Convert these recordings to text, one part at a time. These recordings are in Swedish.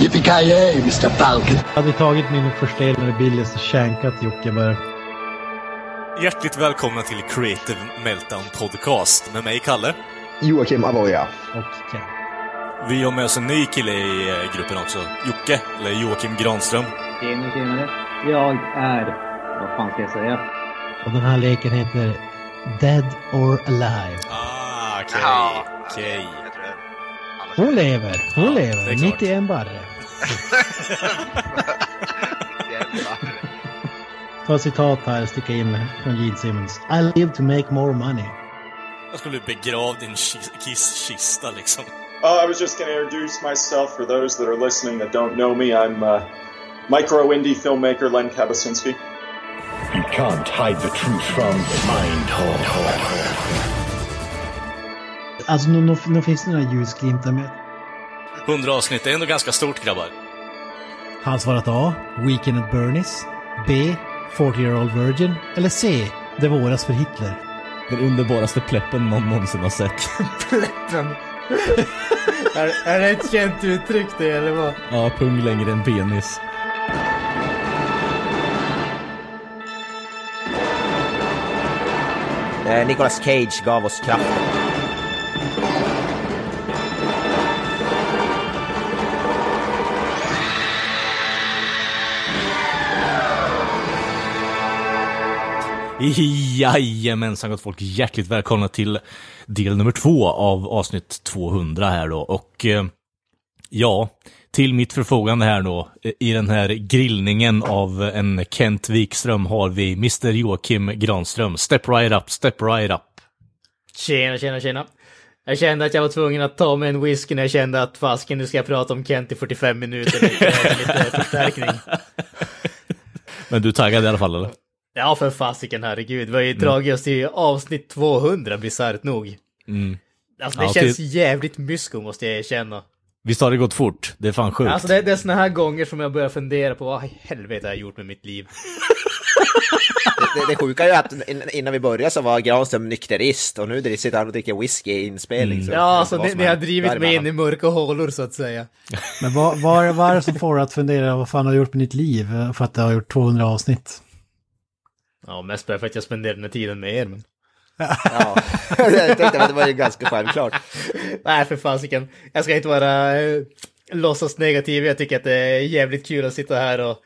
Yippee-ki-yay, Mr. Falcon. Hade vi tagit min förstelnade Billys och känkat Jocke bara. Hjärtligt välkomna till Creative Meltdown Podcast med mig, Kalle. Joakim Avoya. Och Ken. Vi har med oss en ny kille i eh, gruppen också. Jocke, eller Joakim Granström. Tjenare, tjenare. Jag är... Vad fan ska jag säga? Och den här leken heter Dead or Alive. Ah, okej. Ja, Okej. jag. Annars Hon lever, hon Ja, lever. klart. Mitt i en barre. Jävlar. Ta ett citat här, sticka in från Gene Simmons. I live to make more money. Jag skulle bli begravd i en ki- kisskista liksom. Uh, I was just going to introduce myself for those that are listening that don't know me. I'm uh, micro indie filmmaker Len Kabasinski. You can't hide the truth from Mindhole. Alltså, nu, nu, nu finns det några ljusglimtar med. 100 avsnitt, det är ändå ganska stort grabbar. Han svarat A. Weekend at Bernies. B. 40 year old virgin. Eller C. Det våras för Hitler. Den underbaraste pleppen någon någonsin har sett. Pleppen. är, är det ett känt uttryck det eller vad? Ja, pung längre än penis. Eh, Nicolas Cage gav oss kraften. Jajamensan gott folk, hjärtligt välkomna till del nummer två av avsnitt 200 här då. Och eh, ja, till mitt förfogande här då, eh, i den här grillningen av en Kent Wikström har vi Mr Joakim Granström. Step right up, step right up. Tjena, tjena, tjena. Jag kände att jag var tvungen att ta mig en whisky när jag kände att fasken, nu ska jag prata om Kent i 45 minuter. Lite förstärkning. Men du är taggad i alla fall eller? Ja, för fasiken herregud. Vi har ju dragit oss till avsnitt 200, bisarrt nog. Mm. Alltså det Ja, känns till- jävligt mysko måste jag erkänna. Visst har det gått fort? Det är fan sjukt. Alltså det, det är såna här gånger som jag börjar fundera på vad i helvete har jag gjort med mitt liv. Det, det sjuka är ju att in- innan vi började så var Granström nykterist och nu sitter han och dricker whisky i inspelning. vet Ja, alltså ni, ni har drivit mig in i mörka hålor så att säga. Men vad, vad, vad är det som får dig att fundera vad fan har jag gjort med ditt liv? eh, För att jag har gjort 200 avsnitt. Ja, mest bara för att jag spenderar den här tiden med er. Men... Ja, jag tänkte att det var ju ganska självklart. Nej, för fasiken. Jag ska inte vara eh, låtsas negativ. Jag tycker att det är jävligt kul att sitta här och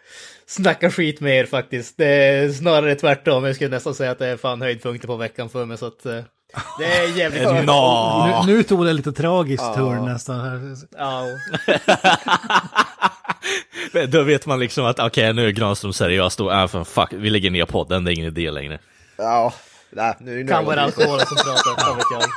snacka skit med er faktiskt. Det är snarare tvärtom. Jag skulle nästan säga att det är fan höjdpunkter på veckan för mig. Så att eh, det är jävligt kul. Nå. Nu, nu tog det lite tragiskt turn nästan. Här. Då vet man liksom att okej, nu är Granström seriös då. Äh, fan, fuck, vi lägger ner podden, det är ingen idé längre. Ja, nej, nu, nu kan vara alkoholen som pratar, vad vet jag.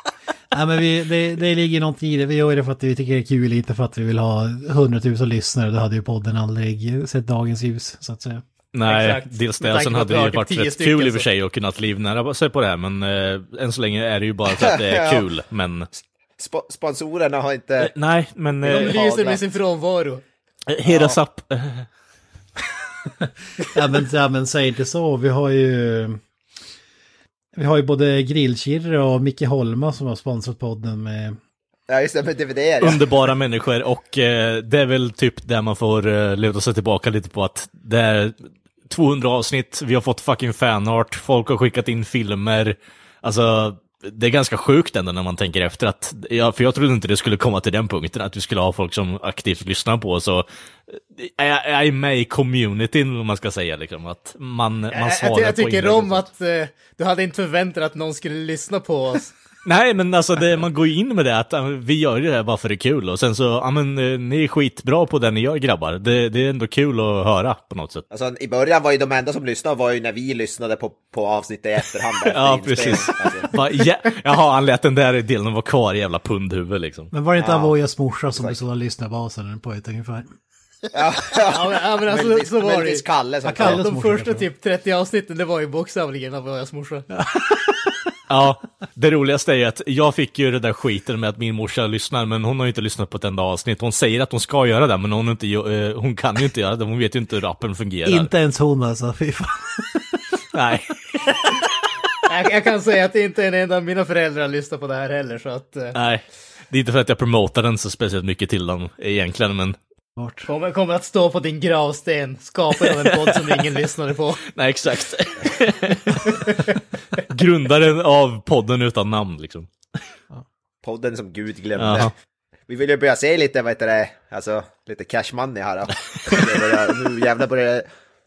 Nej men vi, det, det ligger någonting i det. Vi gör det för att vi tycker det är kul, inte för att vi vill ha 100 000 lyssnare. Då hade ju podden aldrig sett dagens ljus, så att säga. Nej, Exakt. dels det. Sen hade det ju varit rätt kul i och för så- sig att kunna livnära sig på det här, men äh, än så länge är det ju bara för att det är Ja. kul. Men Sp sponsorerna har eh, inte... nej, men De äh, lyser med sin frånvaro. Hit us up. Ja men, ja, men säg inte så. Vi har ju... Vi har ju både Grillkirre och Micke Holma som har sponsrat podden med... Ja, just det, med DVD ja. Underbara människor och eh, det är väl typ där man får uh, luta sig tillbaka lite på att det är 200 avsnitt, vi har fått fucking fanart, folk har skickat in filmer. Alltså, det är ganska sjukt ändå när man tänker efter att, ja, för jag trodde inte det skulle komma till den punkten, att vi skulle ha folk som aktivt lyssnar på oss. Och jag, jag är med i communityn, om man ska säga, liksom, att man, man Jag, svarar jag, jag på tycker om att eh, du hade inte förväntat att någon skulle lyssna på oss. Nej, men alltså det, man går ju in med det att ja, vi gör ju det här bara för det är kul och sen så, ja men eh, ni är skitbra på det ni gör grabbar. Det, det är ändå kul att höra på något sätt. Alltså, I början var ju de enda som lyssnade var ju när vi lyssnade på, på avsnittet i efterhand. efter Ja, precis. Alltså, Va, ja, jaha, han lät den där delen vara kvar, jävla pundhuvud liksom. Men var det inte Ja. Avoyas morsa som bestod av lyssnarbasen på ett ungefär? ja, Ja, men, ja, men alltså, Möjligtvis- så var det möjligtvis Kalle som Ja, Kalle. De morsa, första typ 30 avsnitten, det var ju bokstavligen av Avoyas morsa. Ja, det roligaste är att jag fick ju det där skiten med att min morsa lyssnar, men hon har ju inte lyssnat på ett enda avsnitt. Hon säger att hon ska göra det, men hon, inte, eh, hon kan ju inte göra det. Hon vet ju inte hur appen fungerar. Inte ens hon alltså, fy fan. Nej. Jag, jag kan säga att inte en enda av mina föräldrar lyssnar på det här heller, så att... eh, Nej. Det är inte för att jag promotar den så speciellt mycket till dem egentligen, men Bort. Kommer, kommer att stå på din gravsten, skapad av en podd som ingen lyssnade på. Nej, exakt. Grundaren av podden utan namn liksom. Podden som Gud glömde. Jaha. Vi vill ju börja se lite, vad heter det, alltså lite cash money här. Då. Börjar- nu jävlar börjar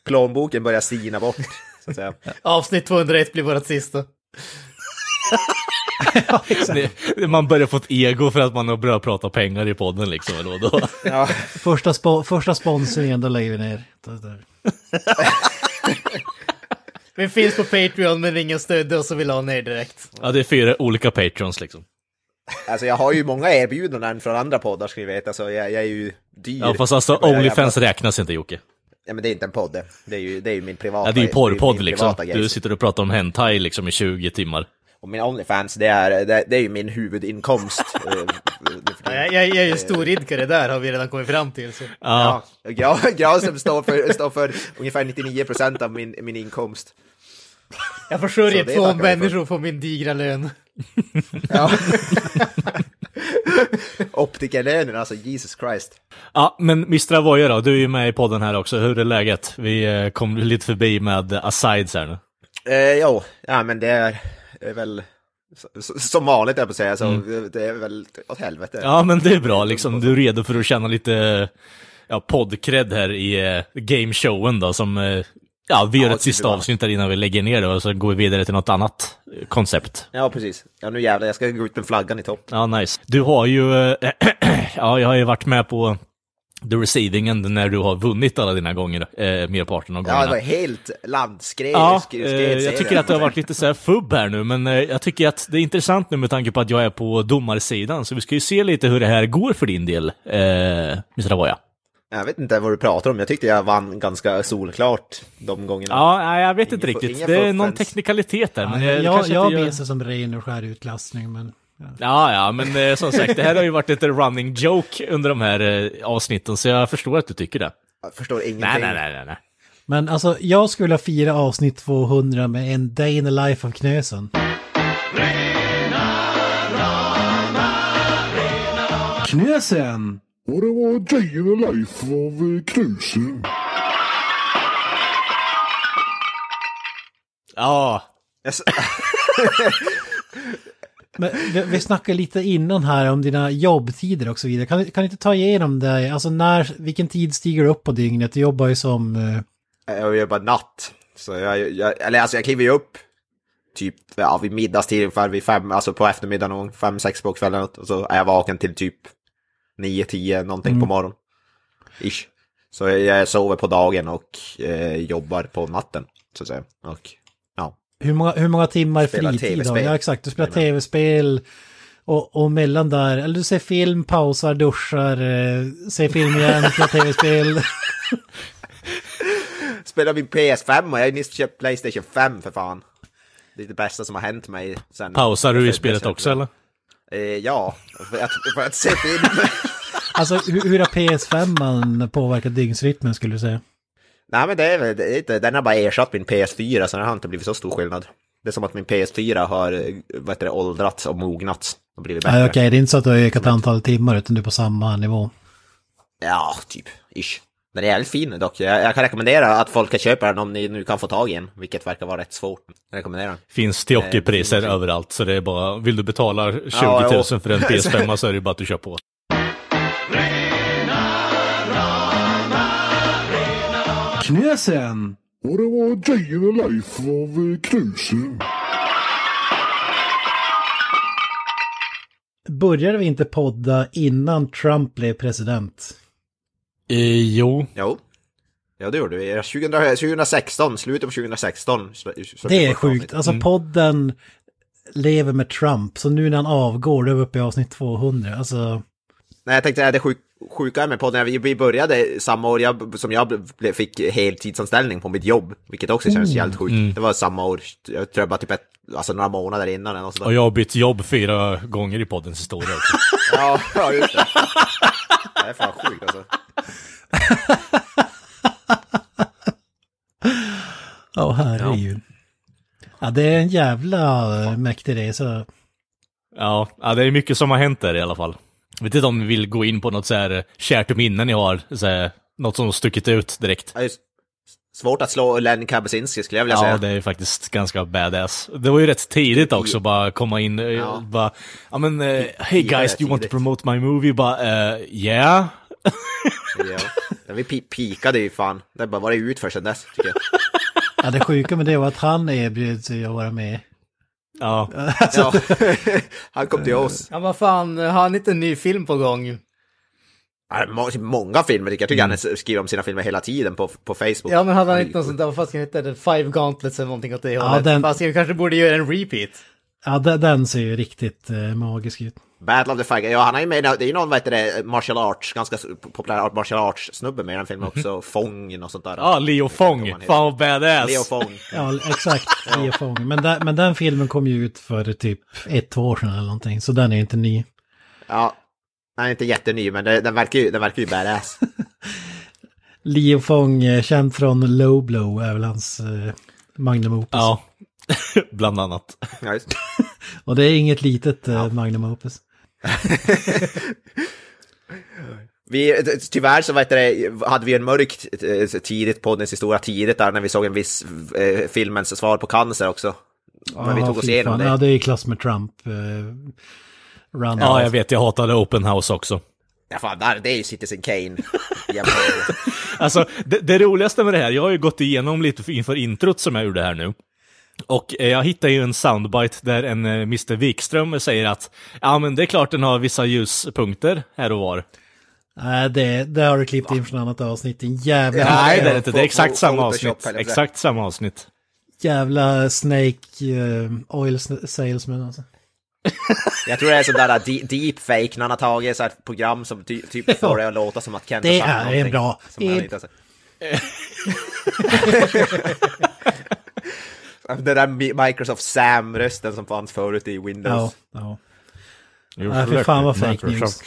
plånboken börja sina bort. Så att säga. Avsnitt 201 blir vårt sista. Det- Man börjar få ett ego för att man har börjat prata pengar i podden liksom. Eller då. Ja, Första, spo första sponsringen, då lägger vi ner. Vi finns på Patreon men ingen stödde oss och vi la ner direkt. Ja, det är fyra olika patrons liksom. alltså jag har ju många erbjudanden från andra poddar ska ni veta, så jag, jag är ju dyr. Ja, fast alltså Onlyfans jävla- räknas inte Jocke. Ja, men det är inte en podd det. Är ju, det är ju min privata... Ja, det är ju porrpodd liksom. Du sitter och pratar om hentai liksom i 20 timmar. Och min Onlyfans, det är, det, det är ju min huvudinkomst. eh, Ja, jag, jag, jag är ju storidkare där har vi redan kommit fram till. Så. Ja, Ja, Granström står för, står för ungefär 99% av min, min inkomst. Jag försörjer två människor på min digra lön. Ja. Optikerlönen, alltså Jesus Christ. ja men Mr. Avoya då, du är ju med i podden här också. Hur är läget? Vi eh, kom lite förbi med asides här nu. Eh, jo, ja men det är, är väl som vanligt jag på säga, så det är väl åt helvete. Mm. Ja, men det är bra liksom. Du är redo för att känna lite ja, poddcred här i eh, gameshowen då, som eh, ja, vi gör Ja, ett sista avsnitt där innan vi lägger ner det och så går vi vidare till något annat koncept. Ja, precis. Ja, nu jävlar, jag ska gå ut med flaggan i topp. Ja, nice. Du har ju, eh, ja, jag har ju varit med på the receiving end när du har vunnit alla dina gånger, eh, merparten av Ja, gångerna. det var helt landskred. Ja, eh, jag tycker att det har varit lite så här fubb här nu, men eh, jag tycker att det är intressant nu med tanke på att jag är på domarsidan, så vi ska ju se lite hur det här går för din del, eh, Mr. Avoya. Jag vet inte vad du pratar om, jag tyckte jag vann ganska solklart de gångerna. Ja, nej, jag vet inte fu- riktigt. inga Det är någon teknikalitet där, men Ja, jag, jag jag inte gör... som ren och skär utlastning, men... Ja, ja, men eh, som sagt, det här har ju varit ett running joke under de här eh, avsnitten, så jag förstår att du tycker det. Jag förstår ingenting. Nej, nej, nej, nej, nej. Men alltså, jag skulle ha fira avsnitt 200 med en Day in the Life of Knösen. Knösen! Och det var Day in the Life av eh, Knusen. Ja, Men vi, vi snackade lite innan här om dina jobbtider och så vidare. Kan, du- kan du inte ta igenom det? Alltså när, vilken tid stiger du upp på dygnet? Du jobbar ju som... eh, Jag jobbar natt. Så jag, jag, eller alltså jag kliver ju upp typ ja, vid middagstid, ungefär vid fem, alltså på eftermiddagen någon, fem, sex på kvällen. Och så är jag vaken till typ nio, tio någonting på morgonen. Ish. Så jag, sover på dagen och eh, jobbar på natten, så att säga. Och Hur många, hur många timmar fritid då? TV-spel. Ja exakt, du spelar tv-spel och, och mellan där, eller du ser film, pausar, duschar, eh, ser film igen, spelar tv-spel. spelar min PS5 och jag har nyss köpt Playstation 5 för fan. Det är det bästa som har hänt mig sen... pausar du i spelet också eller? Eh, ja, för att, för att se film. Alltså hur, hur har PS5 påverkat dygnsrytmen skulle du säga? Nej men det är väl, det är inte, den har bara ersatt min PS4 så det har inte blivit så stor skillnad. Det är som att min PS4 har, eh, vad heter det, åldrats och mognats och blivit bättre. Nej okej, det är inte så att du har ökat antalet timmar utan du är på samma nivå. Ja, typ, ish. Den är jävligt fin dock. Jag, jag kan rekommendera att folk kan köpa den om ni nu kan få tag i en, vilket verkar vara rätt svårt. Jag rekommenderar den. Finns till det priser överallt, så det är bara, vill du betala 20 000 Ja, jo. för en PS5 så är det bara att du kör på. Knösen! Och det var Day in the Life av eh, Knusen. Började vi inte podda innan Trump blev president? Eh, jo, Jo. Ja, det gjorde vi. 2000, 2016, slutet på 2016. så- så- Det är sjukt. Alltså podden lever med Trump, så nu när han avgår, då är vi uppe i avsnitt 200. Alltså, Nej, jag tänkte att det sjuk, sjuka med podden, vi, vi började samma år jag, som jag blev, fick heltidsanställning på mitt jobb, vilket också känns jävligt sjukt. Det var samma år, jag tror bara typ ett, alltså några månader innan sådär. och jag har bytt jobb fyra gånger i poddens historia också. Ja, ja, just det. Det är fan sjukt alltså. ja herregud. Ja, det är en jävla eh, mäktig resa. Ja, ja, det är mycket som har hänt där i alla fall. Vet inte om ni vill gå in på något så här kärt minne ni har, så här, något som har stuckit ut direkt. Ja, Svårt att slå Len Kabasinski skulle jag vilja Ja, säga. det är faktiskt ganska badass. Det var ju rätt tidigt också, bara komma in, ja. bara, ja men, uh, hey guys, do you want to promote my movie? Bara, uh, yeah. Ja. Ja, Vi pi- pikade ju fan. Det bara varit ut för sedan dess, tycker jag. Ja, det sjuka med det var att han erbjöd sig att vara med. Ja. Ja. Han kom till oss. Ja, vad fan, har han inte en ny film på gång? Ja, må- Många filmer, jag tycker han skriver om sina filmer hela tiden på, på Facebook. Ja, men hade han inte något sånt där, vad fan hette det, Five Gauntlets eller någonting åt det Ja, hållet? den- Fast jag kanske borde göra en repeat. Ja, de- den ser ju riktigt eh, magisk ut. Battle of the Five, ja han är ju med, det är ju någon, vad heter det, martial arts, ganska populär martial arts snubbe med i den filmen också, Fång och sånt där. Ja, Leo Fong. Fan vad badass. Leo Fång. Ja, exakt. Leo Fång. Men, den, men den filmen kom ju ut för typ ett, två år sedan eller någonting. Så den är inte ny. Ja, han är inte jätteny, men det, den, verkar ju, den verkar ju badass. Leo Fång, eh, känd från Low Blow, är väl hans eh, magnum opus. Ja, bland annat. Ja, just. Och det är inget litet eh, magnum opus. Vi, tyvärr så vet det, hade vi en mörk eh, tidigt poddens historia tidigt där när vi såg en viss eh, filmens svar på cancer också. Men vi tog oss igenom fan. det. Ja, det är i klass med Trump. Eh, run Ja, jag vet, jag hatade Open House också. Ja, fan, där, det är ju Citizen Kane. Alltså, det, det roligaste med det här, jag har ju gått igenom lite för, inför introt som jag gjorde här nu. Och eh, jag hittade ju en soundbite där en eh, Mr Wikström säger att ja men det är klart den har vissa ljuspunkter här och var. Nej, det, det har du klippt in från annat avsnitt. En jävla, Nej, det är inte. Det är exakt samma avsnitt. det. Exakt samma avsnitt. jävla Snake eh, Oil Salesman alltså. Jag tror det är sådär de- deepfake när han har tagit så här program som ty, typ får det att låta som att Kent har Det sagt är en någonting bra- som han det- inte har sagt. Den där Mi- Microsoft Sam-rösten som fanns förut i Windows. Ja, ja. Nej, för fan vad fake news.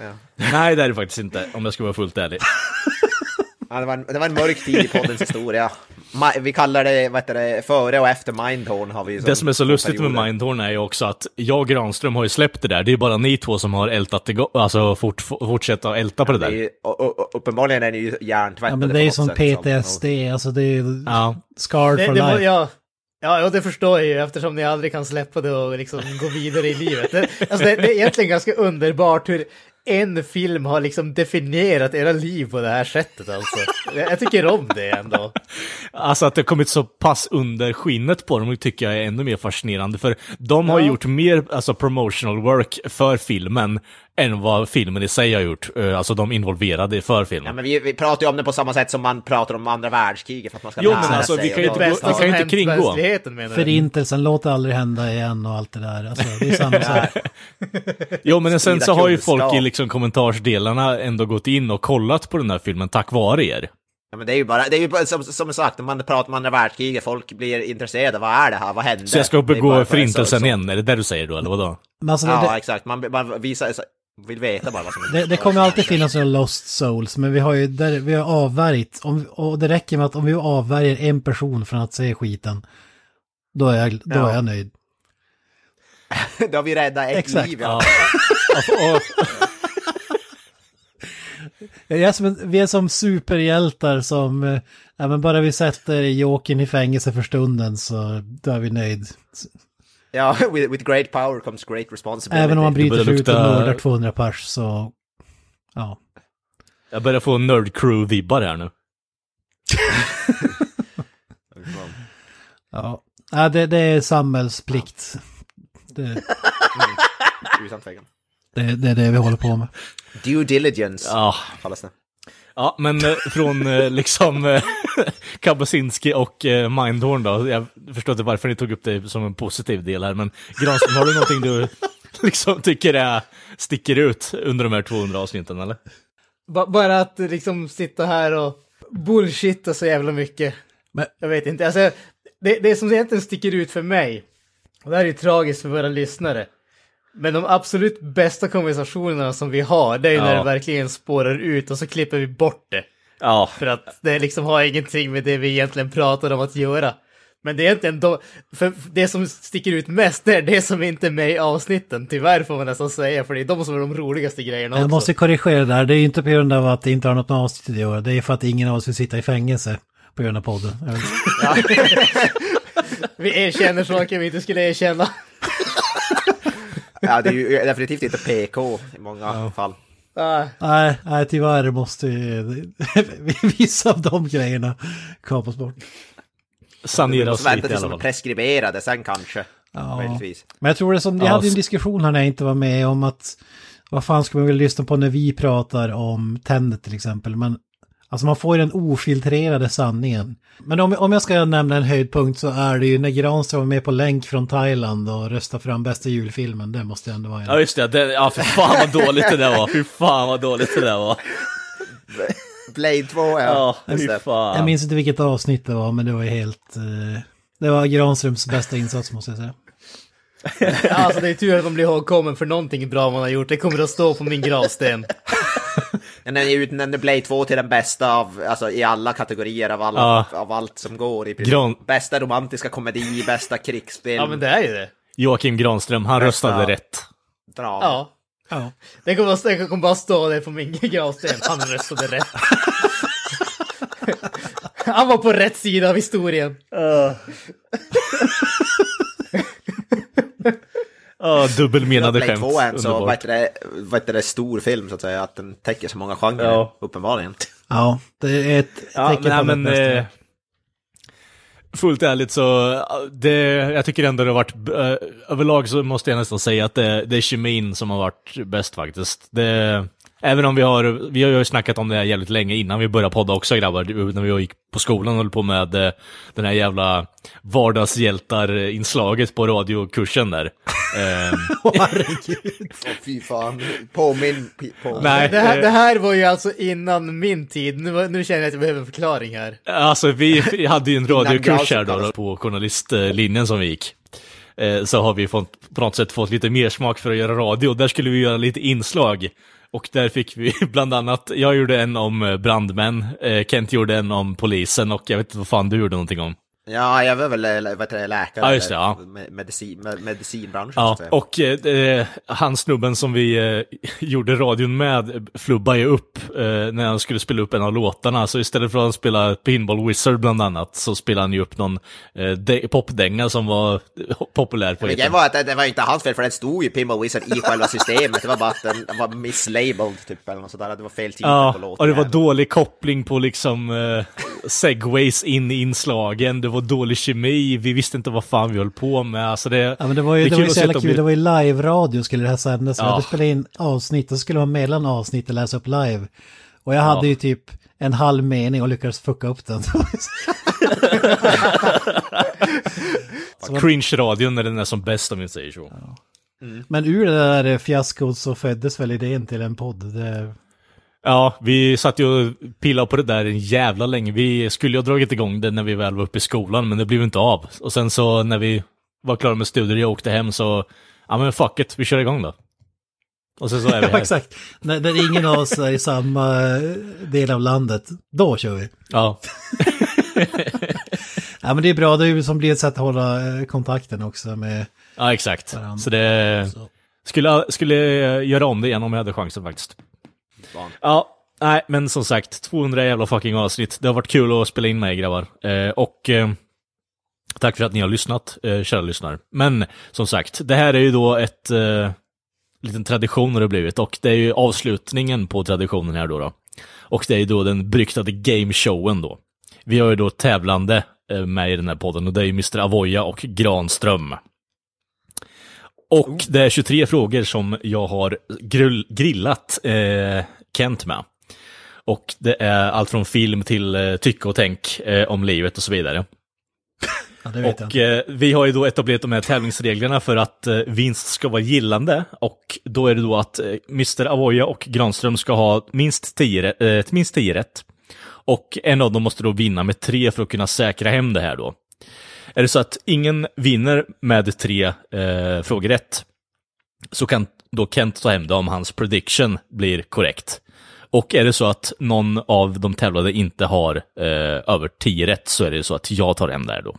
Ja. Nej, det är det faktiskt inte, om jag ska vara fullt ärlig. Ja, det, var en, det var en mörk tid i poddens historia. Vi kallar det, vad heter det, före och efter Mindhorn har vi ju Det som är så lustigt med perioder. Mindhorn är ju också att jag och Granström har ju släppt det där. Det är bara ni två som har ältat det, alltså fort, fortsätta att älta på det Det är där. ju- och, och, och, uppenbarligen är ni ju hjärntvättade Ja, men det är ju som sätt, liksom. PTSD, alltså det är Ja. scarred Det, for det, life. ja, ja, och det förstår jag ju eftersom ni aldrig kan släppa det och liksom gå vidare i livet. Det, alltså det, det är egentligen ganska underbart hur en film har liksom definierat era liv på det här sättet alltså. Jag, tycker om det ändå. Alltså att det har kommit så pass under skinnet på dem tycker jag är ännu mer fascinerande. För de har Ja. gjort mer alltså, promotional work för filmen än vad filmen i sig har gjort. Eh, Alltså de involverade för Ja, filmen. men vi, vi pratar ju om det på samma sätt som man pratar om andra världskriget för att man ska Jo, lära men alltså, sig vi kan ju inte vi kan inte kringgå. Förintelsen, låt det aldrig hända igen och allt det där. Alltså, det är samma sak. Jo, men sen så har ju folk i liksom kommentarsdelarna ändå gått in och kollat på den här filmen tack vare er. Ja, men det är ju bara, det är ju bara som, som sagt, när man pratar om andra världskriget, folk blir intresserade, vad är det här, vad hände? Så jag ska begå för- förintelsen igen, är det det du säger då, eller vadå? Men alltså, det, Ja, det, exakt, man, man visar, vill veta bara vad som det, det kommer alltid finnas några lost souls, men vi har ju där, vi har avvärjt, om, och det räcker med att om vi avvärjer en person från att se skiten, då är jag, då Ja. är jag nöjd. Då har vi räddat ett Exakt. liv. Ja. Och, Jag är som vi är som superhjältar som, eh, ja, men bara vi sätter Jokern i fängelse för stunden så då är vi nöjd. Ja, with, with great power comes great responsibility. Även om man bryter sig ut och mördar 200 pers så, ja. jag börjar få nerd crew-vibbar här nu. Ja, ja det, det är samhällsplikt. Det, Utan tvekan. det, det är det vi håller på med. Due diligence Ja, kallas det. Ja men eh, från eh, liksom Kabasinski och eh, Mindhorn då. Jag förstår inte varför ni tog upp det som en positiv del här, men Granström, har du någonting du liksom tycker är, sticker ut under de här 200 avsnitten, eller? Ba- Bara att liksom sitta här och bullshitta så jävla mycket. Men- Jag vet inte, alltså det, det som egentligen sticker ut för mig, och det här är ju tragiskt för våra lyssnare, men de absolut bästa konversationerna som vi har, det är ju när Ja. det verkligen spårar ut och så klipper vi bort det. Ja, För att det liksom har ingenting med det vi egentligen pratar om att göra. Men det är inte ändå, för det som sticker ut mest det är det som inte är med i avsnitten, tyvärr får man nästan säga, för det är de som är de roligaste grejerna Jag också. måste korrigera där, det är ju inte på grund av att det inte har något med avsnitt att göra, det är för att ingen av oss vill sitta i fängelse på grund av podden. Jag Vi erkänner saker vi inte skulle erkänna. Ja, det är ju definitivt inte PK i många fall. Ah, Nej, nej, tyvärr måste ju vissa av de grejerna kapas bort. Saneras vänta lite i tills alla de är fall. preskriberade sen kanske. Ja. Möjligtvis. Men jag tror det som, jag Ja, hade en diskussion här när jag inte var med om att vad fan ska man vilja lyssna på när vi pratar om Tenet till exempel. Men alltså man får ju den ofiltrerade sanningen. Men om, om jag ska nämna en höjdpunkt så är det ju när Granström var med på länk från Thailand och röstade fram bästa julfilmen. Det måste ändå vara en. Ja just det, det ja för fan vad dåligt det där var. Fy fan vad dåligt det där var. Blade 2, ja. Ja, fy det. Jag fan. minns inte vilket avsnitt det var men det var ju helt... eh, det var Granströms bästa insats måste jag säga. alltså det är tur att de blir ihågkommen för någonting bra man har gjort. Det kommer att stå på min gravsten. Den är utnämnde Blade 2 till den bästa av, alltså i alla kategorier av, alla, Ja. av allt som går i. Gran- Bästa romantiska komedi, bästa krigsfilm, Ja men det är ju det. Joakim Granström, han Bästa- röstade rätt. drama. Ja. Ja. Det kommer, det kommer bara stå där på min gravsten. Han röstade rätt. Han var på rätt sida av historien. Ja, dubbelmenade Blade skämt. 2 är en så, vad heter, det, vad heter det, stor film så att säga, att den täcker så många genrer, Ja. uppenbarligen. Ja, det är ett Ja, tecken men, på men bästa. eh, fullt ärligt så, det, jag tycker ändå det har varit, eh, överlag så måste jag nästan säga att det, det är kemin som har varit bäst faktiskt. Det, även om vi har, vi har ju snackat om det här jävligt länge innan vi började podda också grabbar, när vi gick på skolan och höll på med eh, den här jävla vardagshjältar-inslaget på radiokursen där. Ehm, Åh fy fan, påminn, på. nej, Det här, eh, det här var ju alltså innan min tid. Nu, nu känner jag att jag behöver en förklaring här. Alltså vi, vi hade ju en radiokurs här då på journalistlinjen som vi gick. Eh, Så har vi fått, på något sätt fått lite mer smak för att göra radio. Där skulle vi göra lite inslag. Och där fick vi bland annat, jag gjorde en om brandmän, eh, Kent gjorde en om polisen och jag vet inte vad fan du gjorde någonting om. Ja, jag var väl vad heter det, läkare, Ja, just det, ja. medicin, med, medicinbranschen. Ja, och eh, han snubben som vi eh, gjorde radion med flubbade ju upp eh, när han skulle spela upp en av låtarna. Så istället för att spela Pinball Wizard bland annat så spelade han ju upp någon eh, popdänga som var eh, populär på det var att det, det var inte hans fel, för den stod ju Pinball Wizard i själva systemet. Det var bara att den, den var mislabeled typ, eller något sådär. Det var fel tid på Ja, låten. och det var dålig koppling på liksom eh, segways in i inslagen, det var dålig kemi, vi visste inte vad fan vi höll på med. Alltså det, Ja men det var ju, det är var ju så jävla och kul, det var ju live-radio skulle det här sändas. Ja. hade spelat in avsnitt och så skulle man mellan avsnitten läsa upp live. Och jag hade ju typ en halv mening och lyckades fucka upp den. Cringe-radion när den är som bäst om vi säger så. Men ur det där fiaskot så föddes väl idén till en podd. Det, Ja, vi satt ju och pillade på det där en jävla länge. Vi skulle ju ha dragit igång det när vi väl var uppe i skolan, men det blev inte av. Och sen så när vi var klara med studier och åkte hem så, ja men fuck it, vi kör igång då. Och sen så är vi ja, här. exakt. När, när ingen av oss är i samma eh, del av landet, då kör vi. Ja. Ja men det är bra, det är ju som blir ett sätt att hålla eh, kontakten också med... ja, exakt. Varandra. Så det skulle, skulle jag göra om det igen om jag hade chansen faktiskt. Fan. Ja, nej, men som sagt, 200 jävla fucking avsnitt. Det har varit kul att spela in med er grabbar. Eh, och eh, tack för att ni har lyssnat, eh, kära lyssnare. Men som sagt, det här är ju då ett eh, liten tradition har det blivit och det är ju avslutningen på traditionen här då. då. Och det är ju då den beryktade gameshowen då. Vi har ju då tävlande eh, med i den här podden och det är ju Mr. Avoya och Granström. Och det är 23 frågor som jag har grill grillat eh, Kent med. Och det är allt från film till eh, tycke och tänk eh, om livet och så vidare. Ja, Och eh, vi har ju då etablerat de här tävlingsreglerna för att eh, vinst ska vara gillande. Och då är det då att eh, Mr. Avoya och Granström ska ha minst 10 rä- eh, minst 10 rätt. Och en av dem måste då vinna med tre för att kunna säkra hem det här då. Är det så att ingen vinner med tre eh, frågor rätt, så kan då Kent ta hem det om hans prediction blir korrekt. Och är det så att någon av de tävlande inte har eh, över 10 rätt så är det så att jag tar hem det här då.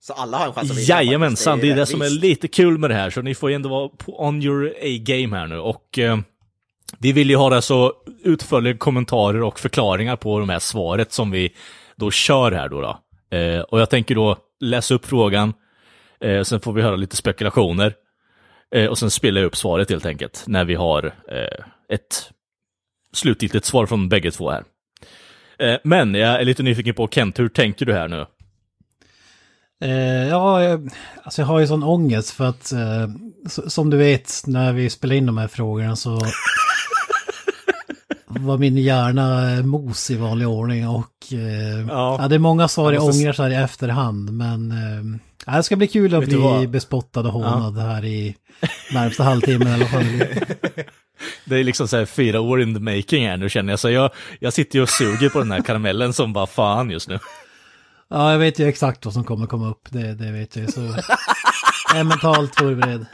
Så alla har en chans att vinna. Jajamensan, det är det som är lite kul med det här, så ni får ju ändå vara på on your A-game här nu. Och eh, vi vill ju ha så utförliga kommentarer och förklaringar på de här svaret som vi då kör här då. då. Eh, och jag tänker då läsa upp frågan, eh, sen får vi höra lite spekulationer. Eh, och sen spelar jag upp svaret helt enkelt, när vi har eh, ett slutgiltigt svar från bägge två här. Eh, men jag är lite nyfiken på Kent, hur tänker du här nu? Eh, ja, jag- alltså jag har ju sån ångest för att, eh, som du vet, när vi spelar in de här frågorna så var min hjärna eh, mos i vanlig ordning och eh, Ja. ja. det är många svar jag måste- ångrar så här i efterhand, men eh, ja, det ska bli kul att bli bespottad och hånad här i närmsta halvtimmen i alla fall. Det är liksom så här fyra år in the making här nu känner jag. Så jag, jag sitter ju och suger på den här karamellen som bara fan just nu. Ja, jag vet ju exakt vad som kommer komma upp, det, det vet jag ju. Så jag är mentalt förberedd.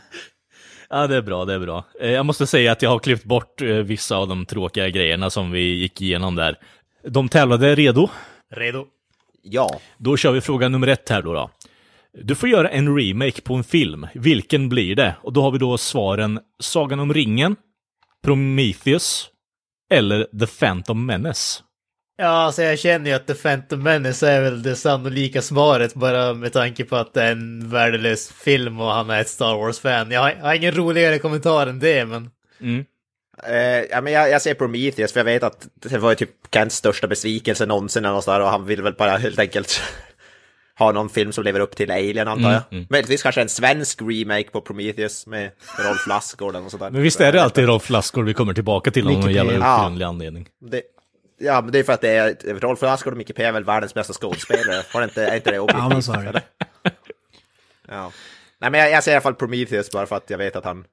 Ja, det är bra, det är bra. Eh, Jag måste säga att jag har klippt bort eh, vissa av de tråkiga grejerna som vi gick igenom där. De tävlade redo. Redo. Ja. Då kör vi fråga nummer ett här då. då. Du får göra en remake på en film. Vilken blir det? Och då har vi då svaren Sagan om ringen, Prometheus eller The Phantom Menace. Ja, alltså jag känner ju att The Phantom Menace är väl det sannolika svaret bara med tanke på att det är en värdelös film och han är ett Star Wars-fan. Jag har, jag har ingen roligare kommentar än det, men... Eh, ja, men jag, jag ser Prometheus för jag vet att det var ju typ Kents största besvikelse någonsin eller något sådär, och han vill väl bara helt enkelt ha någon film som lever upp till Alien antar Mm, jag. Möjligtvis kanske en svensk remake på Prometheus med Rolf Lassgård och sådär. Men visst är det alltid Rolf Lassgård vi kommer tillbaka till av någon jävla outgrundlig anledning. Det, ja, men det är för att det är Rolf Lassgård och Micke P är väl världens bästa skådespelare. Har inte, är inte det objektivt? Ja, men så är det. Ja. Nej, men jag, jag ser i alla fall Prometheus bara för att jag vet att han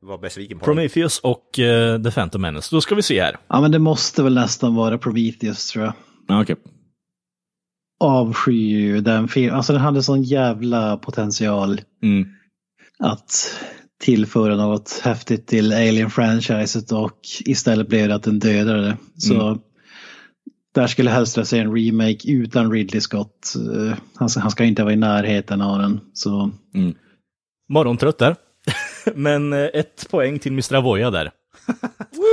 var besviken på. Prometheus och eh, The Phantom Menace. Då ska vi se här. Ja, men det måste väl nästan vara Prometheus tror jag. Ja, okej. Avskyr ju den filmen. Alltså den hade sån jävla potential Mm. att tillföra något häftigt till Alien-franchiset och istället blev det att den dödade det. Så där skulle jag helst vilja se en remake utan Ridley Scott. Eh, Han, han ska inte vara i närheten av den. Så Morgontrött där. Men eh, ett poäng till Mr. Avoya där.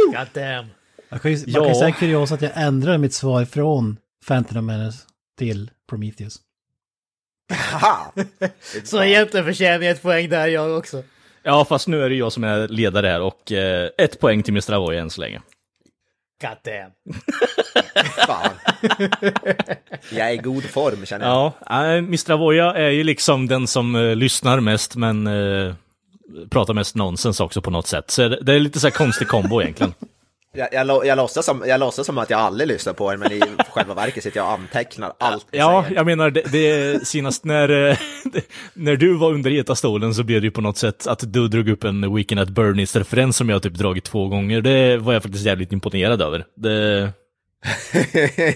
God damn. jag kan ju, man Ja. kan ju säga kurios att jag ändrade mitt svar från Phantom Menace till Prometheus. Så egentligen förtjänar jag ett poäng där jag också. Ja, fast nu är det jag som är ledare här och eh, ett poäng till Mr. Avoya än så länge. God damn. Fan. Jag är i god form känner jag. Ja, äh, Mr. Avoya är ju liksom den som eh, lyssnar mest men eh, pratar mest nonsens också på något sätt. Så det det är lite så här konstig kombo egentligen. Jag, jag, jag, låtsas som, jag låtsas som att jag aldrig lyssnar på er, men i själva verket sitter jag och antecknar allt ni Ja, säger. jag menar, det, det senast när, eh, när du var under getastolen så blev det ju på något sätt att du drog upp en Weekend at Bernies-referens som jag typ dragit två gånger. Det var jag faktiskt jävligt imponerad över. Det,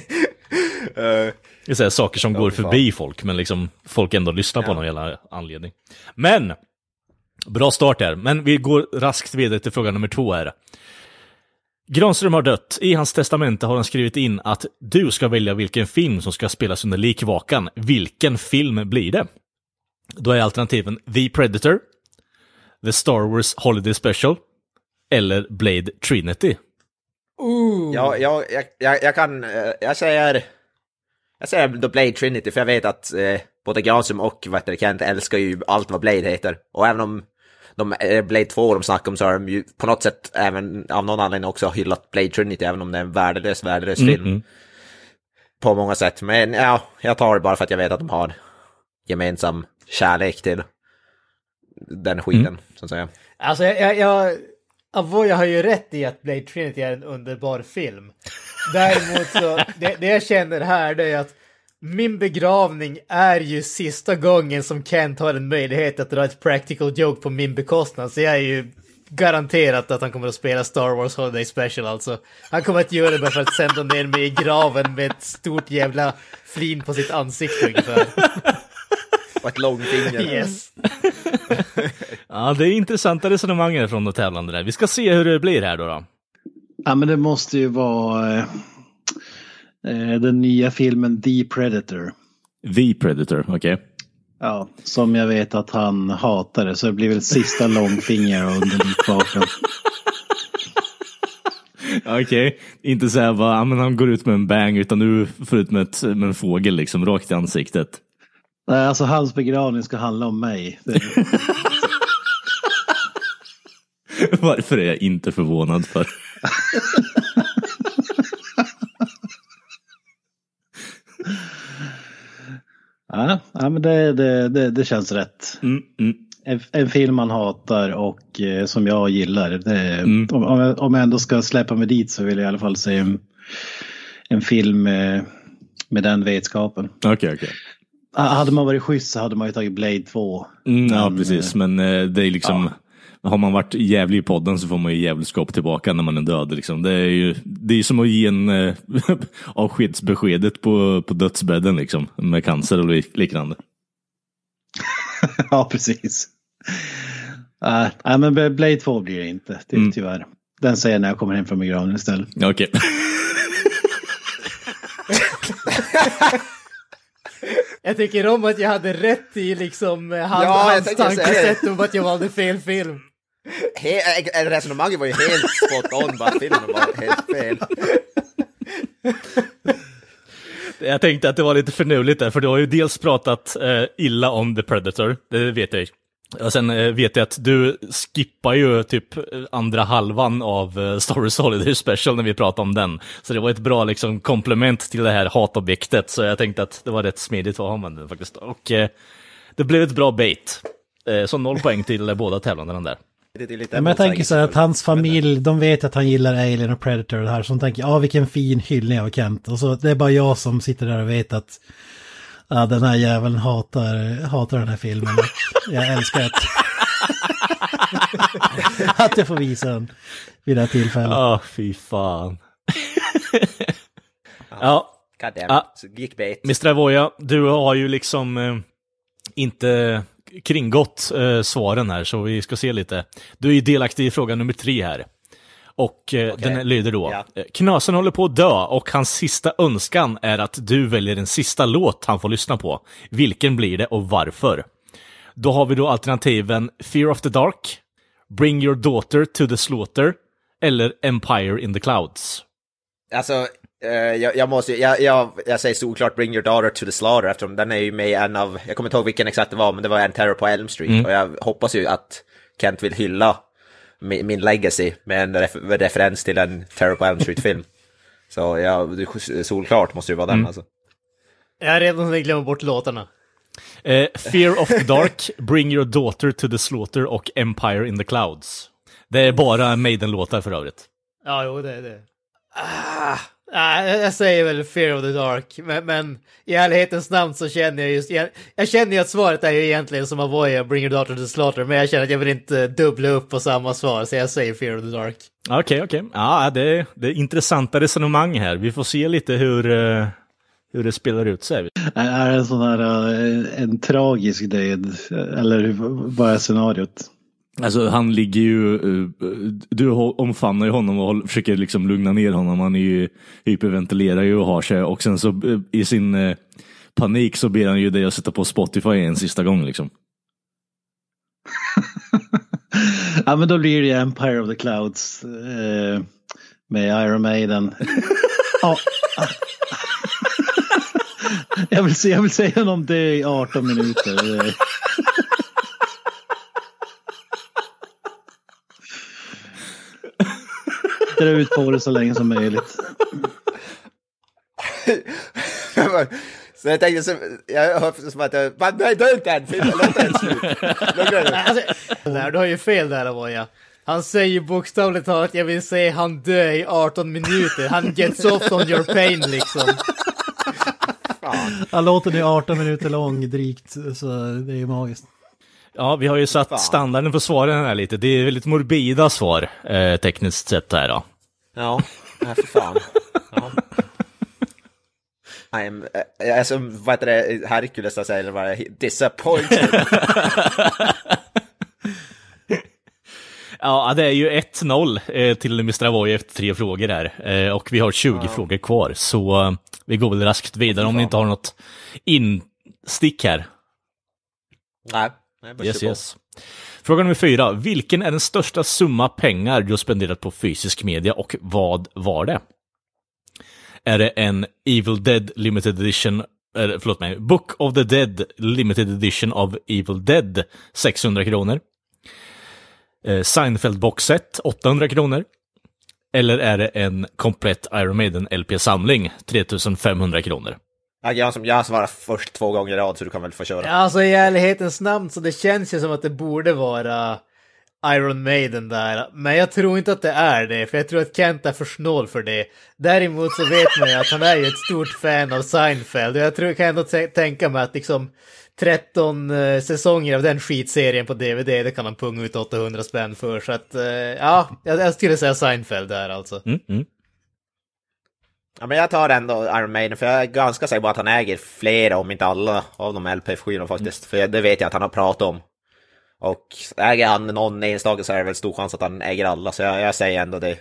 Eh, det är så här saker som går fan. förbi folk, men liksom folk ändå lyssnar på någon jävla anledning. Men, bra start här. Men vi går raskt vidare till fråga nummer två här. Granström har dött. I hans testamente har han skrivit in att du ska välja vilken film som ska spelas under likvakan. Vilken film blir det? Då är alternativen The Predator, The Star Wars Holiday Special eller Blade Trinity. Ja, jag, jag, jag, jag kan, eh, jag säger, jag säger The Blade Trinity, för jag vet att eh, både Granström och Kent älskar ju allt vad Blade heter. Och även om de eh, Blade 2 de snackar om så har de ju på något sätt även av någon anledning också hyllat Blade Trinity, även om det är en värdelös, värdelös film. mm. På många sätt. Men ja, jag tar det bara för att jag vet att de har gemensam kärlek till den skiten, så att säga. Alltså jag... jag, jag Avoya har ju rätt i att Blade Trinity är en underbar film. Däremot så, det, det jag känner här det är att min begravning är ju sista gången som Kent har en möjlighet att dra ett practical joke på min bekostnad. Så jag är ju garanterat att han kommer att spela Star Wars Holiday Special alltså. Han kommer att göra det bara för att sända ner mig i graven med ett stort jävla flin på sitt ansikte ungefär. Och ett långfinger. Yes. Ja, det är intressanta resonemang från de tävlande där. Vi ska se hur det blir här då. då. Ja, men det måste ju vara eh, den nya filmen The Predator. The Predator, okej. Ja, som jag vet att han hatade så det blir väl sista långfinger och underlikbaken. Okej, inte så här bara, men han går ut med en bang utan nu får ut med, ett, med en fågel liksom rakt i ansiktet. Nej, alltså hans begravning ska handla om mig. Varför är jag inte förvånad för? ja, ja, men det, det, det, det känns rätt. Mm, mm. En, en film man hatar och eh, som jag gillar. Det, Mm. om, om, jag, om jag ändå ska släppa mig dit så vill jag i alla fall se en, en film med, med den vetskapen. Okej, okej. Ah, Hade man varit schysst så hade man ju tagit Blade 2. Mm, ja, Men, precis. Men eh, det är liksom, har man varit jävlig i podden så får man ju djävulskap tillbaka när man är död. Liksom. Det är ju det är som att ge en eh, avskedsbeskedet på, på dödsbädden liksom, med cancer och lik- liknande. ja, precis. Nej, nej, men Blade 2 blir det inte, ty- Mm. tyvärr. Den säger jag när jag kommer hem från begravningen istället. Okej. Jag tycker om att jag hade rätt i liksom eh, han, Ja, jag hans tankesätt om att jag valde fel film. He- resonemanget var ju helt spot on, bara filmen var helt fel. Jag tänkte att det var lite förnuligt där, för du har ju dels pratat eh, illa om The Predator, det vet jag ju. Och sen eh, vet jag att du skippar ju typ eh, andra halvan av eh, Star Wars Holiday Special när vi pratar om den. Så det var ett bra liksom komplement till det här hatobjektet, så jag tänkte att det var rätt smidigt att ha med den faktiskt. Och eh, det blev ett bra bait. Eh, så noll poäng till eh, båda tävlandena där. Det är lite Ja, men jag tänker så här att hans familj, de vet att han gillar Alien och Predator och det här. Så de tänker, ja vilken fin hyllning av Kent. Och så det är bara jag som sitter där och vet att ja, den här jäveln hatar, hatar den här filmen. Jag älskar att, att jag får visa den vid det här tillfället. Ja, fy fan. ja, God damn, Ja. så geekbait. Mr. Avoya, du har ju liksom eh, inte kringgått eh, svaren här, så vi ska se lite. Du är ju delaktig i fråga nummer tre här. Och eh, den lyder då. Ja. eh, Knasen håller på att dö och hans sista önskan är att du väljer en sista låt han får lyssna på. Vilken blir det och varför? Då har vi då alternativen Fear of the Dark, Bring Your Daughter to the Slaughter eller Empire in the Clouds. Alltså, jag, jag måste jag, jag, jag säger såklart Bring Your Daughter to the Slaughter eftersom den är ju med i en av, jag kommer inte ihåg vilken exakt det var, men det var en Terror på Elm Street. Mm. Och jag hoppas ju att Kent vill hylla min, min legacy med en ref, med referens till en Terror på Elm Street-film. Så ja, solklart måste det vara den Mm. alltså. Jag har redan hunnit glömma bort låtarna. Eh, Fear of the Dark, Bring Your Daughter to the Slaughter och Empire in the Clouds. Det är bara Maiden-låtar för övrigt. Ja, jo, det är det. Ah, jag säger väl Fear of the Dark, men, men i ärlighetens namn så känner jag just... Jag, jag känner ju att svaret är ju egentligen som Avoya, Bring Your Daughter to the Slaughter, men jag känner att jag vill inte dubbla upp på samma svar, så jag säger Fear of the Dark. Okej, okej. Ja, det är, det är intressanta resonemang här. Vi får se lite hur, eh, hur det spelar ut sig. Är det en sån här eh, en tragisk död? Eller hur- vad är scenariot? Alltså han ligger ju, eh, du omfamnar ju honom och försöker liksom lugna ner honom. Han är ju hyperventilerar ju och har sig och sen så eh, i sin eh, panik så ber han ju dig att sätta på Spotify en sista gång liksom. Ja men då blir det Empire of the Clouds eh, med Iron Maiden. Ja. jag, vill jag vill säga honom dö i 18 minuter. Dra ut på det så länge som möjligt. Så jag tänkte, så, jag hör som att jag, men nej, dö inte än, filmen, slut. Alltså, där, du har ju fel där Avoya. Han säger bokstavligt talat, jag vill se han dö i 18 minuter. Han gets off on your pain liksom. Ja, låten är 18 minuter lång drygt så det är ju magiskt. Ja, vi har ju satt Fan. standarden för svaren här lite. Det är väldigt morbida svar, eh, tekniskt sett här då. Ja, nej för fan. Ja. I'm, äh, alltså, vad heter det, Hercules säger eller vad disappointed. Ja, det är ju 1-0 eh, till Mr. Avoy efter tre frågor här. Eh, och vi har 20 frågor kvar, så eh, vi går väl raskt vidare om ni inte har något in, stick här. Nej. Nej, Yes, yes. Fråga nummer fyra. Vilken är den största summa pengar du har spenderat på fysisk media och vad var det? Är det en Evil Dead Limited Edition, eller förlåt mig, Book of the Dead Limited Edition av Evil Dead 600 kronor? Eh, Seinfeld boxset 800 kronor? Eller är det en komplett Iron Maiden LP-samling 3500 kronor? Ja, Jag, som, jag svarar först två gånger i rad så du kan väl få köra. Alltså i ärlighetens namn så det känns ju som att det borde vara Iron Maiden där. Men jag tror inte att det är det, för jag tror att Kent är för snål för det. Däremot så vet man ju att han är ju ett stort fan av Seinfeld. Och jag tror, kan ändå tänka mig att liksom 13 eh, säsonger av den skitserien på DVD, det kan han punga ut 800 spänn för. Så att, eh, ja, jag, jag skulle säga Seinfeld där alltså. Mm, mm. Ja, men jag tar ändå Iron Maiden, för jag är ganska säker på att han äger flera, om inte alla, av de LP-skivorna faktiskt. För det vet jag att han har pratat om. Och äger han någon enstaka så är det väl stor chans att han äger alla, så jag, jag säger ändå det.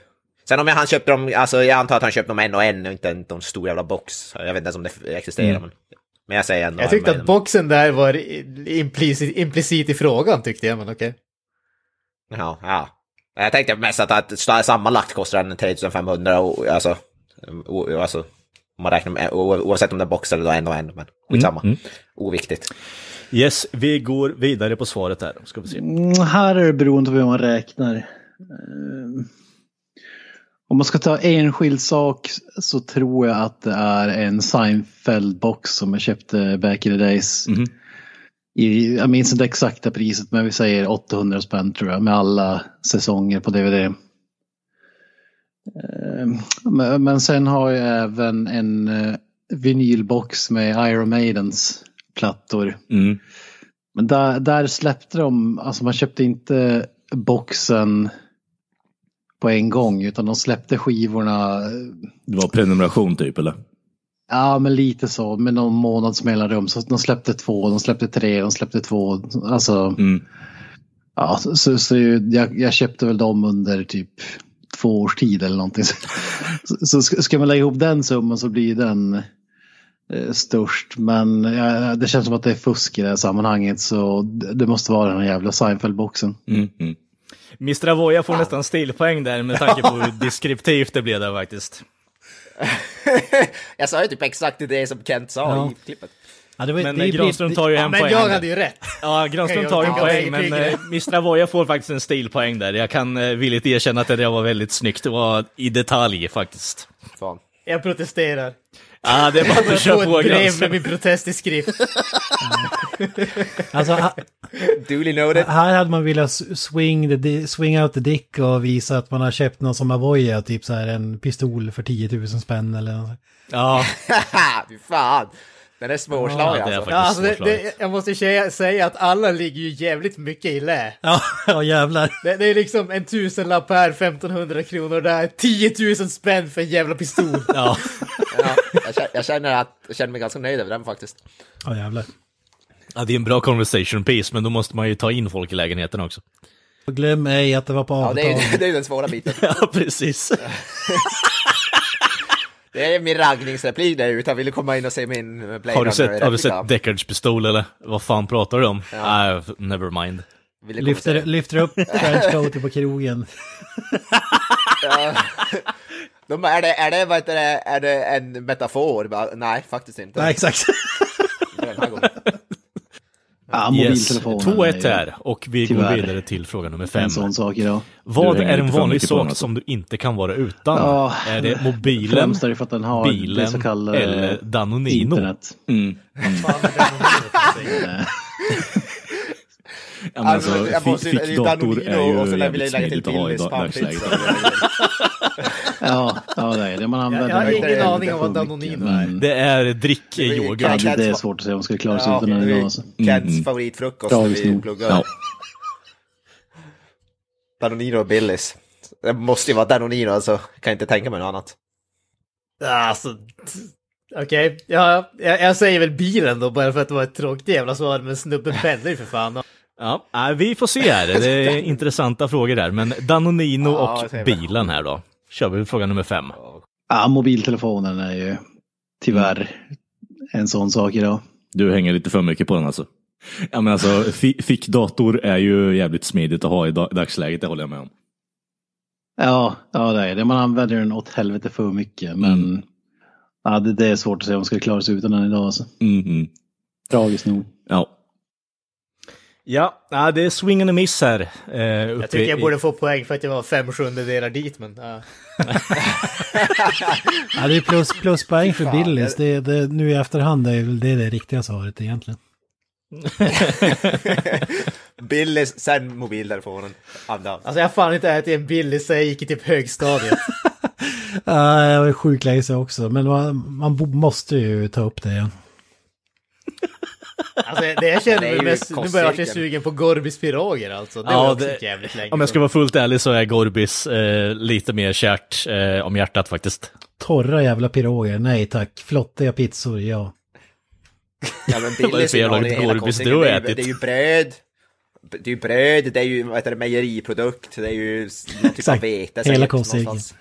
Sen om han köpte dem, alltså jag antar att han köpte dem en och en och inte en, en stor jävla box. Jag vet inte ens om det existerar, Mm. men, men jag säger ändå Jag tyckte att boxen där var implicit, implicit i frågan tyckte jag, men okej. Ja, ja. Jag tänkte mest att, att sammanlagt kostar den 3500 och alltså, alltså om man räknar med, oavsett om det är box eller då en och en, men skitsamma. Mm, Oviktigt. Yes, vi går vidare på svaret här. Ska vi se. Mm, här är det beroende på hur man räknar. Ehm, Om man ska ta enskild sak så tror jag att det är en Seinfeld-box som jag köpte back in the days. Mhm. I, jag minns inte exakta priset men vi säger 800 spänn tror jag med alla säsonger på DVD. Ehm, Men, sen har jag även en eh, vinylbox med Iron Maidens plattor. Mm. Men där, där släppte de, alltså man köpte inte boxen på en gång utan de släppte skivorna, Det var prenumeration typ eller? ja men lite så, med någon månads mellanrum. Så de släppte två, de släppte tre, de släppte två. Alltså, Mm. ja, så, så jag, jag köpte väl dem under typ två års tid eller någonting. Så, så ska man lägga ihop den summan så blir den eh, störst. Men ja, det känns som att det är fusk i det här sammanhanget så det, måste vara den här jävla Seinfeld-boxen. Mm. Mm. Mr. Avoya får nästan stilpoäng där med tanke på hur deskriptivt det blev där faktiskt. jag sa ju typ exakt det som Kent sa Ja. i klippet. Ja, det var, Men det, eh, det, Granström tar ju Ja, hem men poäng. jag där. hade ju rätt. Ja, Granström tar ju en Jag poäng, men det eh, Mr. Avoya får faktiskt en stilpoäng där. Jag kan eh, villigt erkänna att det där var väldigt snyggt. Det var i detalj faktiskt. Fan. Jag protesterar. Ja, det är bara att Jag köra på brev med min protest i skrift. alltså, ha- Duly noted. här hade man velat swing, the, swing out the dick och visa att man har köpt någon som Avoya, typ så här en pistol för 10 000 spänn eller något. Ja, Fy fan. Den är svårslagen Ja, det är alltså. Ja, alltså det, det, jag måste säga, säga att alla ligger ju jävligt mycket i lä. Ja, ja jävlar. Det, det är liksom en tusenlapp här, 1500 kronor där, 10 000 spänn för en jävla pistol. ja. Ja, jag, känner, jag, känner att, jag känner mig ganska nöjd över den faktiskt. Ja, jävlar. ja, det är en bra conversation piece, men då måste man ju ta in folk i lägenheten också. Och glöm ej att det var på Ja, avtal. det är, det är den svåra biten. Ja, precis. Det är min raggningsreplik där ute. Jag ville komma in och se min Blade Har du sett, har du sett Deckards pistol eller? Vad fan pratar du om? Nej, never mind. Lyfter, lyfter upp trenchcoaten på krogen. De, är, det, är, det, vad heter det, är det en metafor? Nej, faktiskt inte. Nej, exakt. Den här gången. Ja, Yes, mobiltelefonen 2-1 är ju här och vi går tyvärr vidare till fråga nummer 5. En sån sak idag. Vad är en vanlig sak alltså. som du inte kan vara utan? Ja, är det mobilen, Främst är det för att den har det bilen eller Danonino? internet. Mm. Ja, men Alltså, alltså, jag fick, måste- fick är dator är och så ju där vill jag jävligt lägga till smidigt att ha i Billys. Ja, ja, det är det. Man använder Jag har det. ingen aning om vad Danonino är. Det är Ja, drickyoghurt. det, det är svårt att säga om man ska klara sig Ja, utan den idag. Alltså. Kents Mm. favoritfrukost när vi pluggar. Ja. Danonino och Billys. Det måste ju vara Danonino alltså. Kan inte tänka mig något annat. Alltså, okej. Ja, jag, jag säger väl bilen då, bara för att det var ett tråkigt jävla svar, men snubben pendlar ju för fan. Ja, nej, vi får se här. Det är intressanta frågor där. Men Danonino Ja, och bilen här då. Kör vi fråga nummer fem. Ja, mobiltelefonen är ju tyvärr en sån sak idag. Du hänger lite för mycket på den alltså. Ja men alltså, fi- fickdator är ju jävligt smidigt att ha i da- dagsläget, det håller jag med om. Ja, ja det är det. Man använder den åt helvete för mycket. Men ja, det, det är svårt att säga om man ska klara sig utan den idag. Alltså. Mhm. Tragiskt nog. Ja. Ja, det är swing and a miss här. Eh, Jag tycker jag borde få poäng för att jag var fem sjundedelar dit, men... ja. Ja, det är plus, pluspoäng för Billys. Det, det, nu i efterhand är väl det det riktiga svaret egentligen. Billy, sen mobiltelefonen. Andra. Alltså jag har fan inte ätit en billig sen jag gick i typ högstadiet. Ja, jag var sjukt länge också, men man, man måste ju ta upp det igen. Alltså det jag känner Det är mig mest, nu börjar jag bli sugen på Gorbis piroger alltså. Det Ja, var det- jävligt länge Om jag ska vara fullt ärlig så är Gorbis eh, lite mer kärt eh, om hjärtat faktiskt. Torra jävla piroger, nej tack. Flottiga pizzor, ja. Ja, men Billys innehåller ju hela Gorbis kostcirkeln. du har Det är ju- ätit? Det är ju bröd. Det är ju bröd, det är ju vad heter det, mejeriprodukt, det är ju någon typ av Exakt. vete. Hela kostcirkeln. någonstans.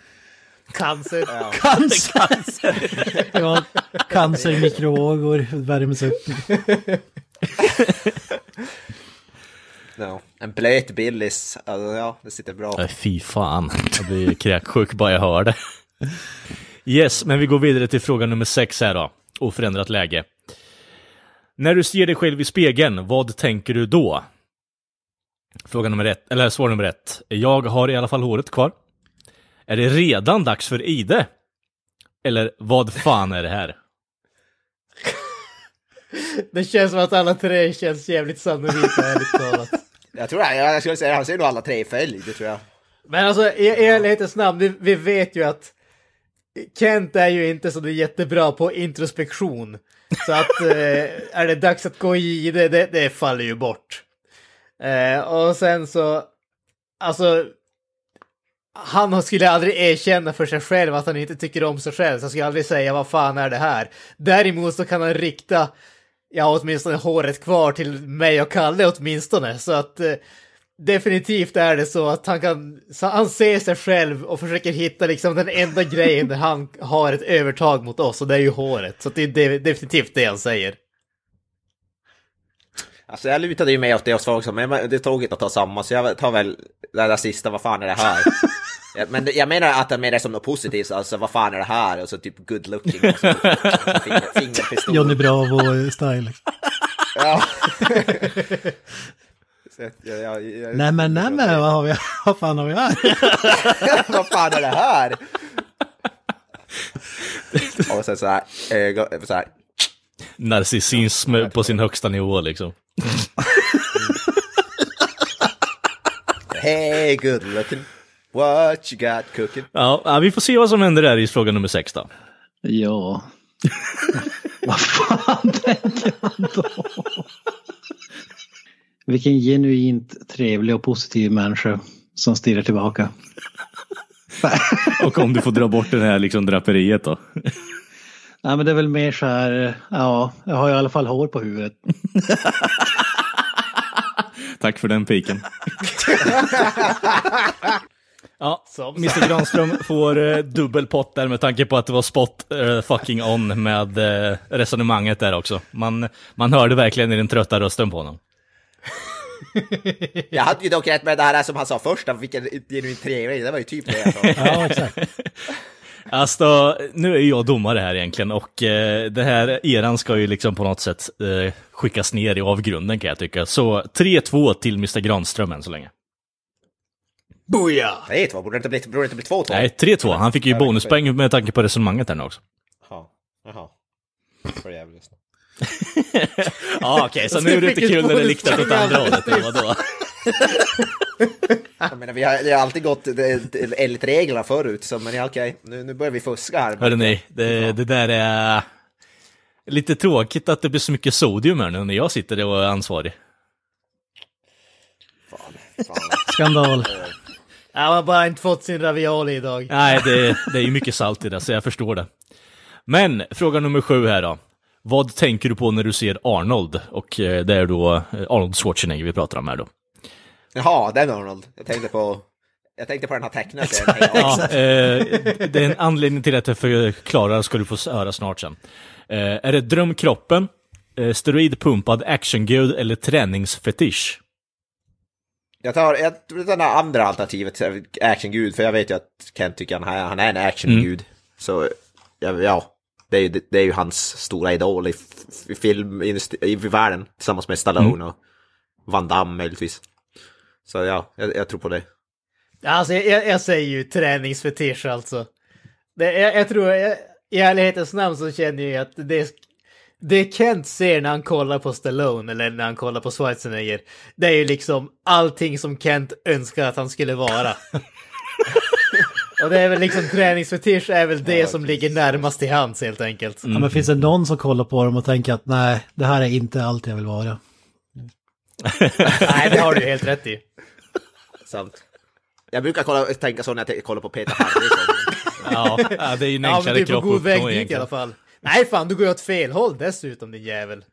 Cancer. Ja. Cancer! ja, cancer mikrovågor, värms upp. Ja, en blöt Billys, alltså, ja, det sitter bra. Nej, fy fan. Jag blir kräksjuk bara jag hör det. Yes, men vi går vidare till fråga nummer sex här då. Oförändrat läge. När du ser dig själv i spegeln, vad tänker du då? Fråga nummer ett, eller svar nummer ett. Jag har i alla fall håret kvar. Är det redan dags för ide? Eller vad fan är det här? Det känns som att alla tre känns jävligt sannolika, ärligt talat. Jag tror jag, jag skulle säga, han ser nog alla tre i följd, det tror jag. Men alltså, i ärlighetens namn, vi, vi vet ju att Kent är ju inte så jättebra på introspektion. Så att eh, är det dags att gå i det, det, det faller ju bort. Eh, och sen så, alltså, han skulle aldrig erkänna för sig själv att han inte tycker om sig själv, så han skulle aldrig säga vad fan är det här. Däremot så kan han rikta, ja åtminstone håret kvar till mig och Kalle åtminstone, så att eh, definitivt är det så att han kan, han ser sig själv och försöker hitta liksom den enda grejen där han har ett övertag mot oss och det är ju håret. Så det är de- definitivt det han säger. Alltså jag lutade ju med åt det jag sa också, men det är tråkigt att ta samma, så jag tar väl det där sista, vad fan är det här? Ja, men jag menar att jag menar det som något positivt, alltså vad fan är det här? Och så typ good looking. Och så, finger, fingerpistol. Johnny Bravo-style. Ja. Så jag- jag- jag- Nej men nej men vad har vi, vad fan har vi här? vad fan är det här? Och sen så här, ögon, så här. Narcissism på sin högsta nivå liksom. Hey good looking, what you got cooking? Ja, vi får se vad som händer där i fråga nummer sex då. Ja. Vad fan tänker man då? Vilken genuint trevlig och positiv människa som stirrar tillbaka. Och om du får dra bort det här liksom draperiet då. Nej men det är väl mer så här, ja, jag har i alla fall hår på huvudet. Tack för den piken. Ja, Som Mr Granström får eh, dubbel pott där med tanke på att det var spot eh, fucking on med eh, resonemanget där också. Man, man hörde verkligen i den trötta rösten på honom. Jag hade ju dock rätt med det här som han sa först, vilken genuint trevlig, det var ju typ det jag sa. Ja exakt. Alltså, nu är jag domare här egentligen och eh, det här eran ska ju liksom på något sätt eh, skickas ner i avgrunden kan jag tycka. Så 3-2 till Mr Granström än så länge. Booyah! Nej, två, borde det inte bli, borde det inte bli två två? Nej, 3-2. Han fick ju bonuspoäng med tanke på resonemanget här nu också. Jaha, jaha. För jävligt. Ja, okej, så nu är det inte kul när det riktat åt andra hållet, eller vadå? Jag menar, vi har, det har alltid gått enligt reglerna förut, så men ja, okej, nu, nu börjar vi fuska här. Hörde ni, det, det där är lite tråkigt att det blir så mycket sodium här nu när jag sitter och är ansvarig. Skandal. Ja, han har bara inte fått sin ravioli idag. Nej, det, det är ju mycket salt i det, så jag förstår det. Men, fråga nummer sju här då. Vad tänker du på när du ser Arnold? Och eh, det är då eh, Arnold Schwarzenegger vi pratar om här då. Jaha, den Arnold. Jag tänkte på, jag tänkte på den här serien. Ja, eh, det är en anledning till att jag förklarar ska du få höra snart sen. Eh, är det drömkroppen? steroidpumpad actiongud eller träningsfetisch? Jag tar, jag det där andra alternativet, actiongud, för jag vet ju att Kent tycker han, han är en actiongud. Så, ja, ja det, är ju, det är ju hans stora idol i, i film, i, i världen, tillsammans med Stallone och Van Damme möjligtvis. Så ja, jag, jag tror på det. Alltså jag, jag, jag säger ju träningsfetisch alltså. Det, jag, jag tror, jag, i ärlighetens namn så känner jag att det, det Kent ser när han kollar på Stallone eller när han kollar på Schwarzenegger, det är ju liksom allting som Kent önskar att han skulle vara. Och det är väl liksom träningsfetisch är väl det som ligger närmast till hands helt enkelt. Ja, men finns det någon som kollar på dem och tänker att nej, det här är inte allt jag vill vara. Nej, det har du helt rätt i. Sant. Jag brukar kolla, tänka så när jag kollar på Peter Harrison. Ja, ja, det är ju en Ja, men enklare du är på kropp god väg dit i alla fall. Nej fan, du går ju åt fel håll dessutom din jävel.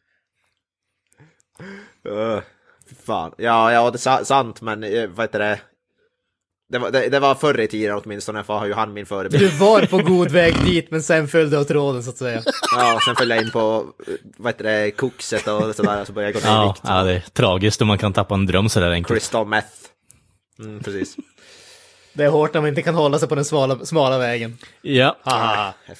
Uh, fan. Ja, ja, det är sa- sant, men uh, vad heter det? Det var, det, det var förr i tiden åtminstone, för har ju han min förebild. Du var på god väg dit men sen föll du åt tråden så att säga. Ja, sen följde jag in på, uh, vad heter det, kokset och sådär, så började jag gå ner i Ja, vikt. ja, det är tragiskt om man kan tappa en dröm sådär enkelt. Crystal meth. Mm, precis. Det är hårt när man inte kan hålla sig på den smala, smala vägen. Ja,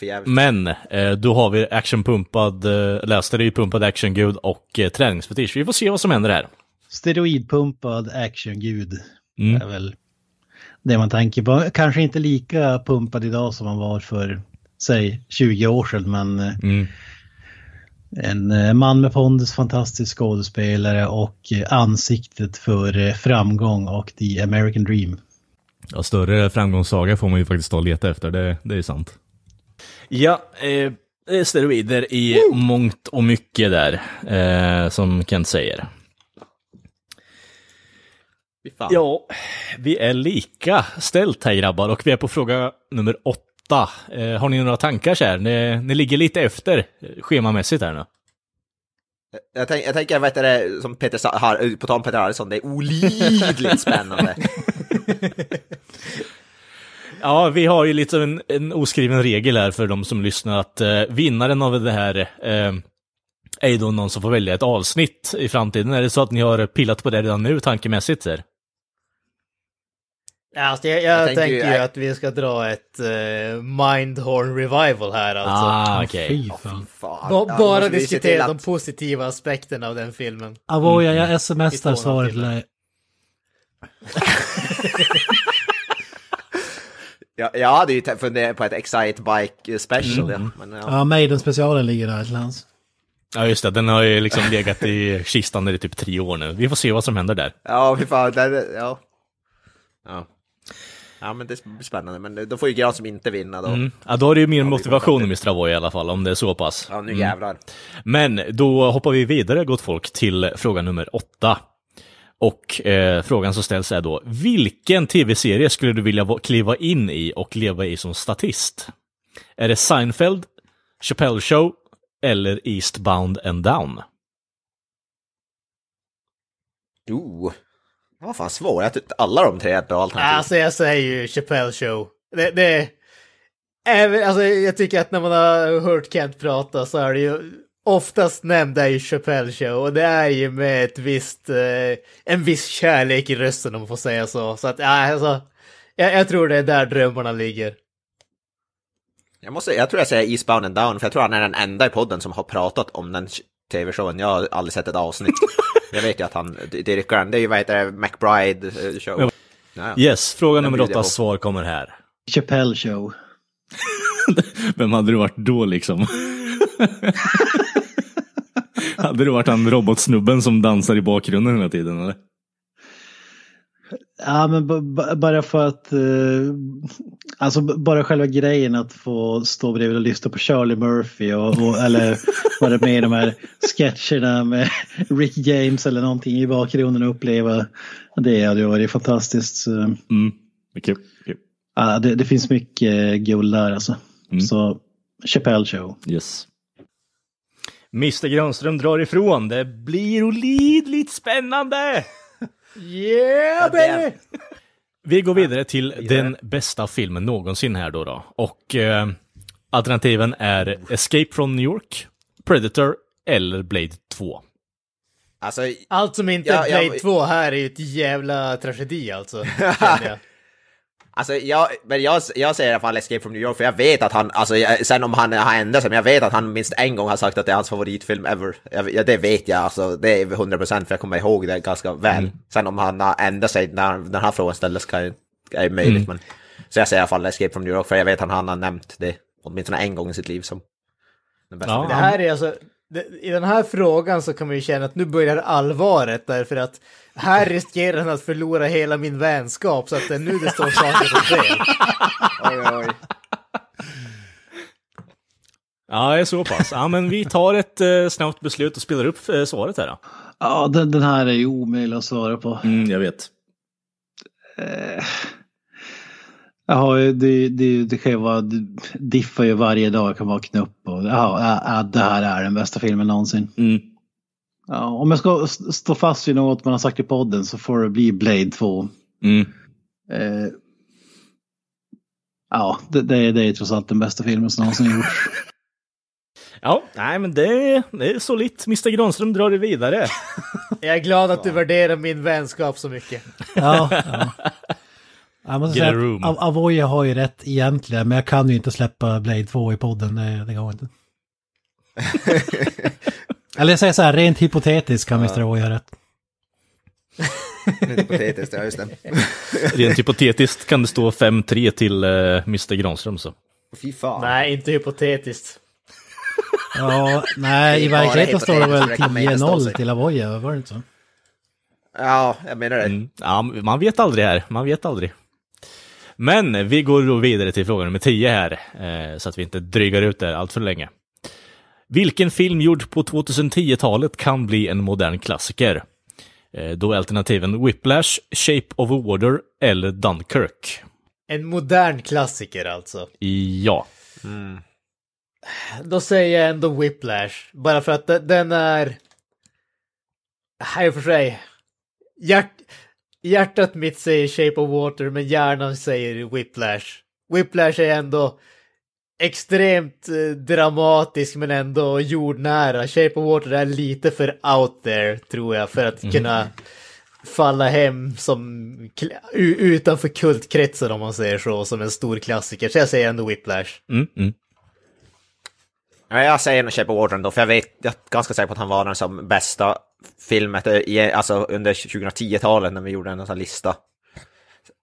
jävligt. men eh, då har vi actionpumpad, eh, läste det ju pumpad actiongud och eh, träningsfetisch. Vi får se vad som händer här. Steroidpumpad actiongud Mm. är väl det man tänker på. Kanske inte lika pumpad idag som man var för, säg, 20 år sedan, men Mm. en man med pondus, fantastisk skådespelare och ansiktet för framgång och the American dream. Ja, större framgångssaga får man ju faktiskt ta och leta efter, det, det är sant. Ja, eh, det är steroider i mångt och mycket där, eh, som Kent säger. Ja, vi är lika ställt här grabbar och vi är på fråga nummer åtta. Eh, har ni några tankar så här? Ni, ni ligger lite efter eh, schemamässigt här nu. Jag, tänk, jag tänker, vad heter det, som Peter sa, har, på tal om Peter Harrison, det är olidligt spännande. Ja, vi har ju lite en, en oskriven regel här för de som lyssnar att eh, vinnaren av det här eh, är ju då någon som får välja ett avsnitt i framtiden. Är det så att ni har pillat på det redan nu tankemässigt? Här? Ja, Alltså, jag, jag, Jag tänker, tänker ju- ju att vi ska dra ett uh, Mindhorn Revival här alltså. Ah, okej. Fy fan. Fan. Bara till diskutera att- de positiva aspekterna av den filmen. Avoya, jag smsar svaret. timme. eller- Ja, jag hade ju funderat på ett Excite Bike special, ja. Men, ja. Ja, Maiden-specialen ligger där till hands. Ja, just det. Den har ju liksom legat i kistan i typ tre år nu. Vi får se vad som händer där. Ja, fy fan. Det, är- ja. ja. Ja, men det blir spännande. Men då får ju Gran som inte vinna då. Mm. Ja, då är det ju mer motivation i Mr. Avoy i alla fall, om det är så pass. Ja, nu jävlar. Men då hoppar vi vidare, gott folk, till fråga nummer åtta. Och eh, frågan som ställs är då, vilken tv-serie skulle du vilja va- kliva in i och leva i som statist? Är det Seinfeld, Chappelle Show eller Eastbound and Down? Oh. Det var fan svår. Jag tyckte alla de tre är bra alternativ. Alltså jag säger ju Chappelle Show. Det, det väl- alltså, jag tycker att när man har hört Kent prata så är det ju oftast nämnda i Chappelle Show och det är ju med ett visst, eh, en viss kärlek i rösten om man får säga så. Så att, ja, alltså, jag, jag tror det är där drömmarna ligger. Jag, måste, jag tror jag säger Eastbound and Down, för jag tror han är den enda i podden som har pratat om den tv-showen. Jag har aldrig sett ett avsnitt. jag vet ju att han, Derek Grant, det är ju vad heter det, McBride eh, show. Ja. Ja. Yes, fråga Den nummer åtta, svar kommer här. Chappelle show. Vem hade du varit då liksom? hade du varit han robotsnubben som dansar i bakgrunden hela tiden eller? Ja, men bara för att, eh, alltså bara själva grejen att få stå bredvid och lyssna på Charlie Murphy och, och eller vara med i de här sketcherna med Rick James eller någonting i bakgrunden och uppleva det hade ju varit fantastiskt. Mm. Okej. okej. ja, det, det finns mycket guld där alltså. Mm. Så Chappelle show. Yes. Mr Grönström drar ifrån. Det blir olidligt spännande! Yeah baby! Vi går vidare till den bästa filmen någonsin här då. då. Och eh, alternativen är Escape from New York, Predator eller Blade 2? Alltså, Allt som inte Ja, är jag- Blade 2 här är ju ett jävla tragedi alltså. Alltså jag, men jag, jag säger i alla fall Escape from New York för jag vet att han, alltså jag, sen om han har ändrat sig, men jag vet att han minst en gång har sagt att det är hans favoritfilm ever. Jag, ja, det vet jag, alltså det är 100% för jag kommer ihåg det ganska väl. Sen om han har ändrat sig när när den här frågan ställdes kan är möjligt, men så jag säger i alla fall Escape from New York för jag vet att han har nämnt det åtminstone en gång i sitt liv som den bästa Ja. Det här är alltså, i den här frågan så kan man ju känna att nu börjar allvaret därför att här riskerar han att förlora hela min vänskap så att det är nu det står saker på spel. Oj, oj. Ja, det är så pass. Ja, men vi tar ett eh, snabbt beslut och spelar upp eh, svaret här då. Ja, den, den här är ju omöjlig att svara på. Mm, jag vet. Eh, Ju, det, det, det kan ju vara, det diffar ju varje dag, jag kan vakna upp och ja, ja, ja, det här är den bästa filmen någonsin. Mm. Ja, om jag ska stå fast vid något man har sagt i podden så får det bli Blade 2. Mm. Eh, ja, det, det, är, det är trots allt den bästa filmen som någonsin gjorts. Ja, nej men det, det är solitt. Mr Granström drar det vidare. Jag är glad att du värderar min vänskap så mycket. Ja, ja. Jag måste Get säga att Av- Avoya har ju rätt egentligen, men jag kan ju inte släppa Blade 2 i podden, det, det går inte. Eller jag säger så här, rent hypotetiskt kan Mr. Avoya ha rätt. Lite patetiskt, ja just det. Rent hypotetiskt kan det stå 5-3 till eh, Mr Granström så. Fy fan. Nej, inte hypotetiskt. Ja, nej, i verkligheten står det väl hypotetiskt, det kommer inte stå 10-0 sig. till Avoya, var det inte så? Ja, jag menar det. Mm. Ja, man vet aldrig här, man vet aldrig. Men vi går då vidare till fråga nummer 10 här, eh, så att vi inte drygar ut det allt för länge. Vilken film gjord på 2010-talet kan bli en modern klassiker? Eh, då är alternativen Whiplash, Shape of Water eller Dunkirk. En modern klassiker alltså. Ja. Då säger jag ändå Whiplash. Bara för att de- den är... Här för sig. Hjärt... Hjärtat mitt säger Shape of Water, men hjärnan säger Whiplash. Whiplash är ändå extremt eh, dramatisk men ändå jordnära. Shape of Water är lite för out there, tror jag, för att kunna falla hem som utanför kultkretsen om man säger så, som en stor klassiker. Så jag säger ändå Whiplash. Mm, mm. Ja, jag säger nog Shape of Water ändå, för jag vet, jag är ganska säker på att han var den som bästa filmet i, alltså under 2010-talet när vi gjorde en sån här lista.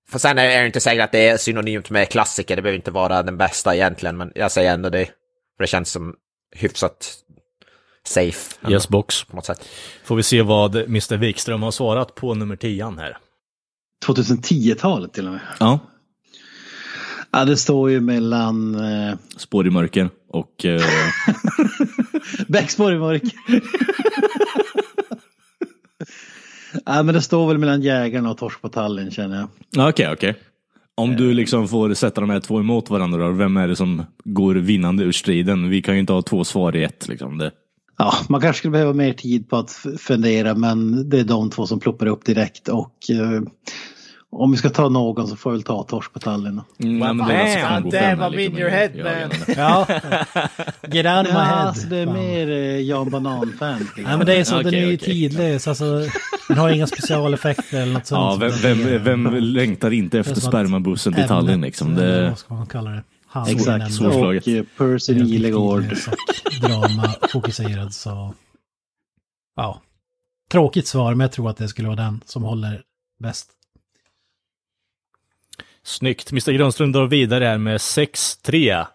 För sen är jag inte säker att det är synonymt med klassiker, det behöver inte vara den bästa egentligen, men jag säger ändå det. För det känns som hyfsat safe. ändå, Yes box. På något sätt. Får vi se vad Mr Wikström har svarat på nummer 10 här. 2010-talet till och med. Ja. Ja, det står ju mellan eh, Spår i mörker och... Eh, Bäcksborg mörk. ja, men det står väl mellan jägarna och torsk på Tallinn känner jag. Ja, Okej, okej. Om du liksom får sätta de här två emot varandra, vem är det som går vinnande ur striden? Vi kan ju inte ha två svar i ett. Liksom. Det. Ja, man kanske skulle behöva mer tid på att fundera men det är de två som ploppar upp direkt och eh, om vi ska ta någon så får vi väl ta torsk på Tallinn. då. Mm, ja, men det är alltså Damn, I'm in your i- head, man. Ja. Get out of my Ja, head. alltså det är Fan. mer eh, Jan Banan-fan. Nej men det är så, den Okej, är ju okej. tidlös, alltså den har inga specialeffekter eller något Ja, sånt. vem, den vem, ger. vem längtar inte efter spermabussen till Tallinn liksom? Det, Vad ska man kalla det? Exakt, Handlingen svårslaget. och eh, Percy Nilegård. drama fokuserad så... Ja. Tråkigt svar, men jag tror att det skulle vara den som håller bäst. Snyggt. Mr Granström drar vidare här med 6-3.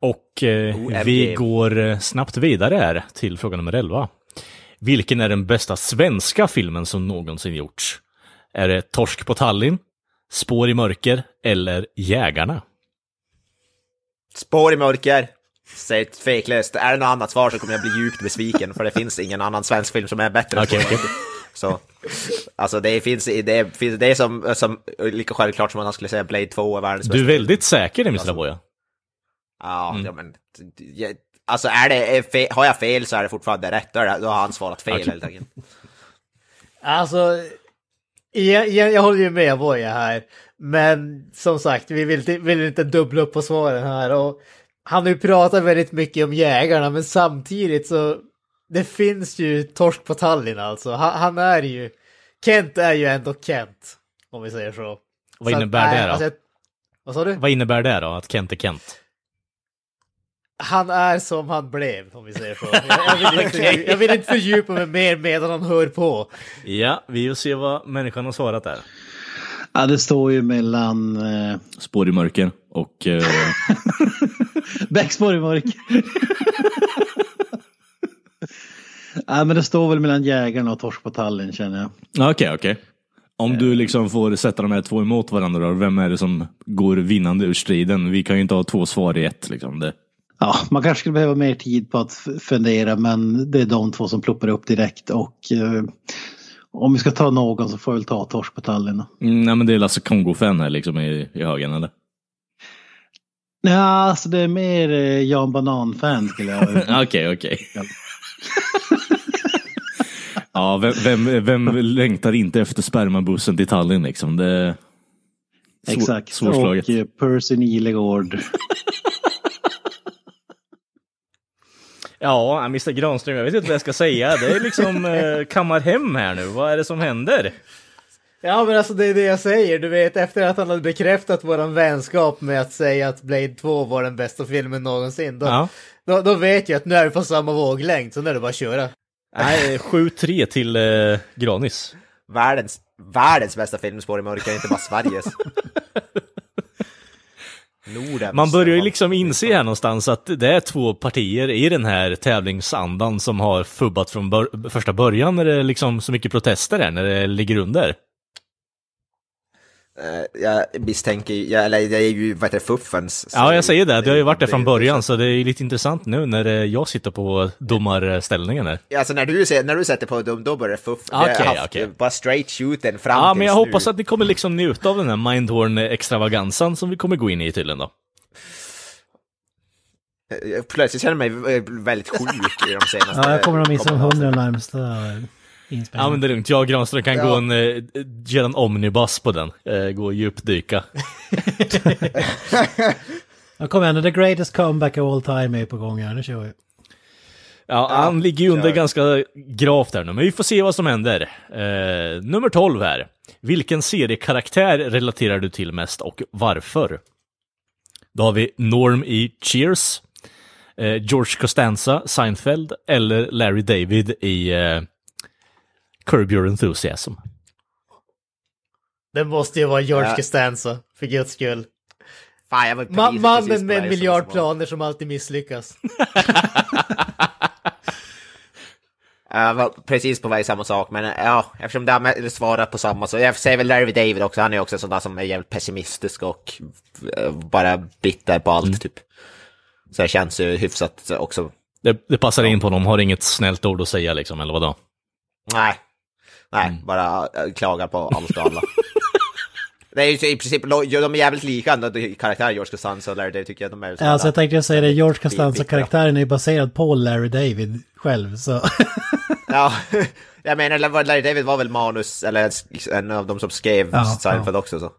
Och eh, OMG. vi går eh, snabbt vidare här till fråga nummer 11. Vilken är den bästa svenska filmen som någonsin gjorts? Är det Torsk på Tallinn, Spår i mörker eller Jägarna? Spår i mörker. Säg tveklöst. Är det något annat svar så kommer jag bli djupt besviken för det finns ingen annan svensk film som är bättre än I. Så, alltså det finns, det finns, det är som, som lika självklart som att han skulle säga Blade 2 är världens Du är bästa väldigt säker Mr Aboya. Ja, Mm. ja men... Jag, alltså är det, är fe, har jag fel så är det fortfarande rätt. Då, är det, då har han svarat fel helt enkelt. Alltså, jag, jag, jag håller ju med Voja här. Men som sagt, vi vill, inte- vill inte dubbla upp på svaren här. Och han har ju pratat väldigt mycket om jägarna, men samtidigt så det finns ju torsk på Tallinn alltså. Han, han är ju... Kent är ju ändå Kent, om vi säger så. Vad Så att, innebär nej, det då? alltså, vad sa du? Vad innebär det då, att Kent är Kent? Han är som han blev, om vi säger så. Jag, jag, vill, inte, fördjupa- jag vill inte fördjupa mig mer medan han hör på. Ja, vi får se vad människan har svarat där. Ja, det står ju mellan eh, Spår i mörker och... Eh, Bäcksborg mörk. Ja, men det står väl mellan jägarna och torsk på Tallinn känner jag. Ja, Okej, okej. Om du liksom får sätta de här två emot varandra, då, vem är det som går vinnande ur striden? Vi kan ju inte ha två svar i ett. Liksom. Det. Ja, man kanske skulle behöva mer tid på att fundera men det är de två som ploppar upp direkt och eh, om vi ska ta någon så får vi väl ta torsk på Tallinn. Mm, nej, men det är Lasse Kongo-fan här liksom i, i högen, eller? Ja, alltså det är mer eh, Jan Banan-fan skulle jag Okej, okej. Ja, vem, vem, vem längtar inte efter spermabussen till Tallinn liksom? Det svår, Exakt. svårslaget. Och eh, Percy Nilegård. Ja, Mr Granström, jag vet inte vad jag ska säga. Det är liksom eh, kammar hem här nu. Vad är det som händer? Ja men alltså det är det jag säger, du vet efter att han hade bekräftat våran vänskap med att säga att Blade 2 var den bästa filmen någonsin. Då, Ja. då, då vet jag att nu är vi på samma våglängd, så nu är det bara att köra. Nej, 7-3 till eh, Granis. Världens, världens bästa film, Spår i mörker, inte bara Sveriges. Nordens. Man börjar ju liksom inse här någonstans att det är två partier i den här tävlingsandan som har fubbat från bör- första början när det är liksom så mycket protester är, när det ligger under. Eh, jag misstänker, jag, eller det är ju, vad heter det, fuffens. Ja, jag säger det. Det har ju varit det från början, så det är ju lite intressant nu när eh, jag sitter på domarställningen här. Alltså när du, när du sätter på dem, då börjar det fuff. Har Okej, haft okej. Bara straight shooten fram Ja, men jag nu. hoppas att ni kommer liksom njuta av den här Mindhorn-extravagansen som vi kommer gå in i tydligen då. Eh, Plötsligt känner jag mig väldigt sjuk i de senaste... Ja, jag kommer att missa de hundra närmsta Ja, inspelningarna. men det är lugnt. Jag och Granström kan Ja. gå en, eh, en omnibus på den. Eh, gå och djupdyka. Ja, kom igen, the greatest comeback of all time är på gång här, nu kör vi. Ja, han ligger ju under kör. ganska gravt här nu, men vi får se vad som händer. Eh, nummer 12 här. Vilken seriekaraktär relaterar du till mest och varför? Då har vi Norm i Cheers, eh, George Costanza, Seinfeld eller Larry David i eh, Curb Your Enthusiasm. Det måste ju vara George Ja. Costanza, för guds skull. Fan, jag var Ma- mannen med en miljard planer som alltid misslyckas. Jag var precis på väg samma sak, men ja, eftersom det har med- svarat på samma så jag säger väl Larry David också, han är också sån där som är jävligt pessimistisk och eh, bara bitter på allt typ. Så det känns ju hyfsat också. Det, det passar in på honom, har inget snällt ord att säga liksom, eller vadå? Nej, nej, Mm. bara eh, klagar på allt och alla. det är ju i princip, ja, de är jävligt lika ändå, i karaktär, George Costanza och Larry David tycker jag de är Ja, alltså jag tänkte säga det, George Costanza-karaktären är ju baserad på Larry David själv, så... Ja, jag menar Larry David var väl manus, eller en av de som skrev Ja, Seinfeld också så.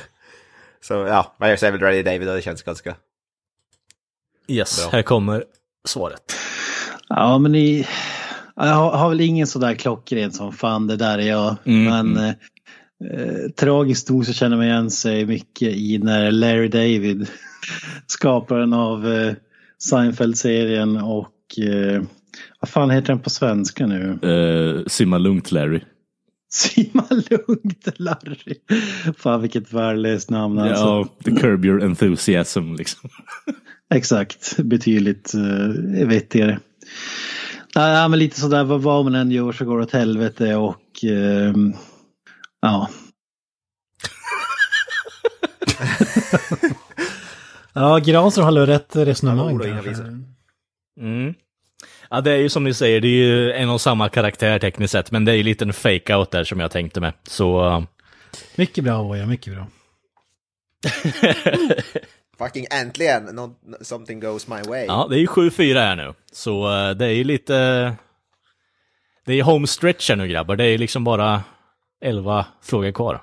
så ja, men jag säger väl Larry David och det känns ganska... Yes, Bra. här kommer svaret. Ja, men i, jag har, har väl ingen sådär klockren som fan det där är jag. Mm, men eh, eh, tragiskt nog så känner man igen sig mycket i när Larry David, skaparen av eh, Seinfeld-serien och eh, vad fan heter den på svenska nu? Eh, simma lugnt Larry. Simma lugnt Larry. Fan vilket värdelöst namn alltså. Ja, the curb your enthusiasm liksom. Exakt, betydligt uh, vettigare. Ja, men lite sådär, vad, vad man än gör så går det åt helvete och ehm, ja. Ja, Granström har nog rätt resonemang. Mm. Ja, det är ju som ni säger, det är ju en och samma karaktär tekniskt sett, men det är ju lite en fake-out där som jag tänkte med. Så... Mycket bra Voja, mycket bra. Fucking äntligen, no, something goes my way. Ja, det är ju 7-4 här nu. Så uh, det är ju lite... Det är home stretch här nu grabbar, det är ju liksom bara 11 frågor kvar.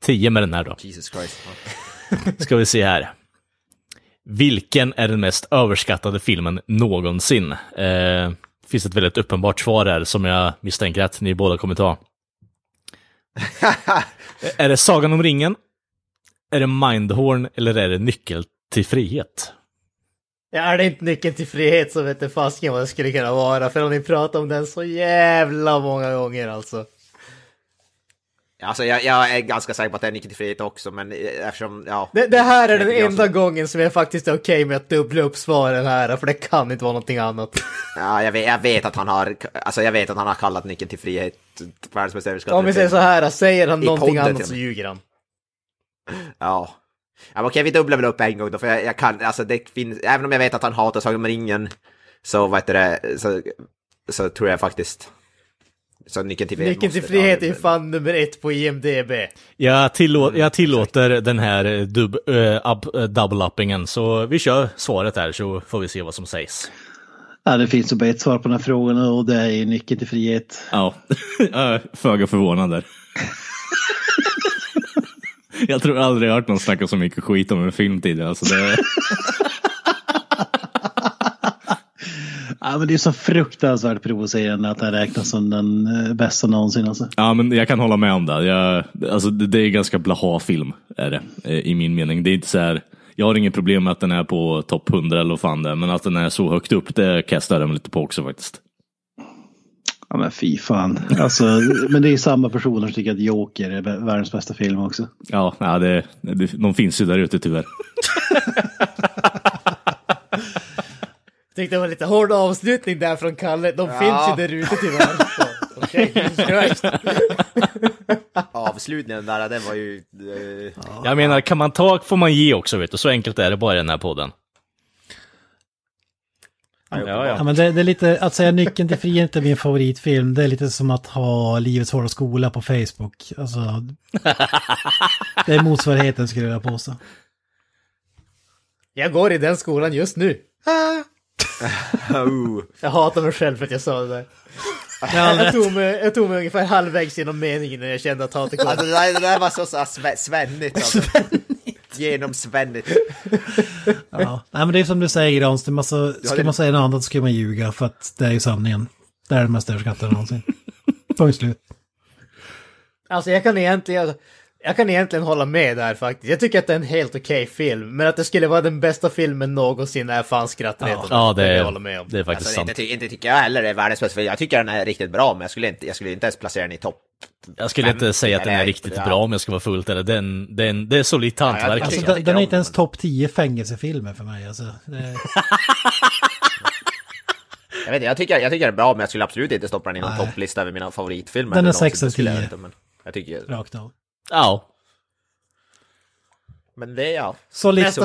10 med den här då. Jesus Christ. Ska vi se här. Vilken är den mest överskattade filmen någonsin? Eh, finns ett väldigt uppenbart svar här som jag misstänker att ni båda kommer ta. är det Sagan om ringen? Är det Mindhorn eller är det Nyckel till frihet? Ja, är det inte nyckeln till frihet så vet det fasken vad det skulle kunna vara. För om ni pratar om den så jävla många gånger alltså. Alltså jag, jag är ganska säker på att det är Nyckeln till frihet också, men eh, eftersom, ja. Det, det här är den Jag- enda gången som jag faktiskt är okej med att dubbla upp svaren här, för det kan inte vara någonting annat. Ja, jag vet, jag vet att han har, alltså jag vet att han har kallat Nyckeln till frihet världens bästa överskattade Om vi säger så här, säger han I någonting podden annat så ljuger han. Ja. ja men okej, vi dubblar väl upp en gång då, för jag, jag kan, alltså det finns, även om jag vet att han hatar Sagan om ringen, så vad heter det, så, så tror jag faktiskt, så Nyckeln till frihet Nyckeln till frihet är fan nummer ett på IMDB. Jag, tillå- jag tillåter den här eh, dub- eh, up- eh, double-uppingen, så vi kör svaret här så får vi se vad som sägs. Ja, det finns ju bara ett svar på den här frågan och det är nyckeln till frihet. Ja, föga förvånad där. Jag tror aldrig jag hört någon snacka så mycket skit om en film tidigare. Alltså det... Ja, men det är så fruktansvärt provocerande att den räknas som den eh, bästa någonsin. Alltså. Ja, men jag kan hålla med om det. Jag, alltså, det, är ganska blaha film, är det, eh, i min mening. Det är inte så här, jag har inget problem med att den är på topp 100 eller vad fan det är, men att den är så högt upp, det kastar jag mig lite på också faktiskt. Ja men fy fan. Alltså, men det är samma personer som tycker att Joker är vä- världens bästa film också. Ja, ja det, det, de finns ju där ute tyvärr. Jag tyckte det var lite hård avslutning där från Kalle. De Ja. finns ju där ute tyvärr. Okej. Avslutningen där, det var ju... eh, Jag menar, kan man ta får man ge också, vet du. Så enkelt är det bara i den här podden. Ja, Ja, men det, det är lite, att säga nyckeln till frihet är min favoritfilm, det är lite som att ha Livets hårda skola på Facebook. Alltså, det är motsvarigheten skulle jag vilja påstå. Jag går i den skolan just nu. oh. Jag hatar mig själv för att jag sa det där. Jag tog, mig, jag tog mig ungefär halvvägs genom meningen när jag kände att hatet kom. Alltså det där, det där var så, så sve, svennigt alltså. Genomsvennigt. Ja. Nej men det är som du säger Granström, alltså, ska det- man säga något annat så ska man ljuga för att det är ju sanningen. Det är den mest överskattade någonsin. Punkt slut. Alltså jag kan egentligen... Jag kan egentligen hålla med där faktiskt. Jag tycker att det är en helt okej film. Men att det skulle vara den bästa filmen någonsin är fan skrattretande. Ja, det kan jag är, med om. det är faktiskt Alltså, sant. inte, inte tycker jag heller det är världens bästa film. Jag tycker den är riktigt bra, men jag skulle inte, jag skulle inte ens placera den i topp. Jag skulle inte 50 säga att den är riktigt ja. bra om jag ska vara fullt eller den, den, det är solitt hantverk. jag Alltså, alltså. den, den är inte ens topp 10 fängelsefilmer för mig. Alltså. Det, Jag, vet, inte, jag, tycker, jag tycker den är bra, men jag skulle absolut inte stoppa den i någon topplista över mina favoritfilmer. Den är eller någonsin, sex av det skulle jag tio. inte, men Jag tycker, rakt av. Ja. men det ja. Solitt,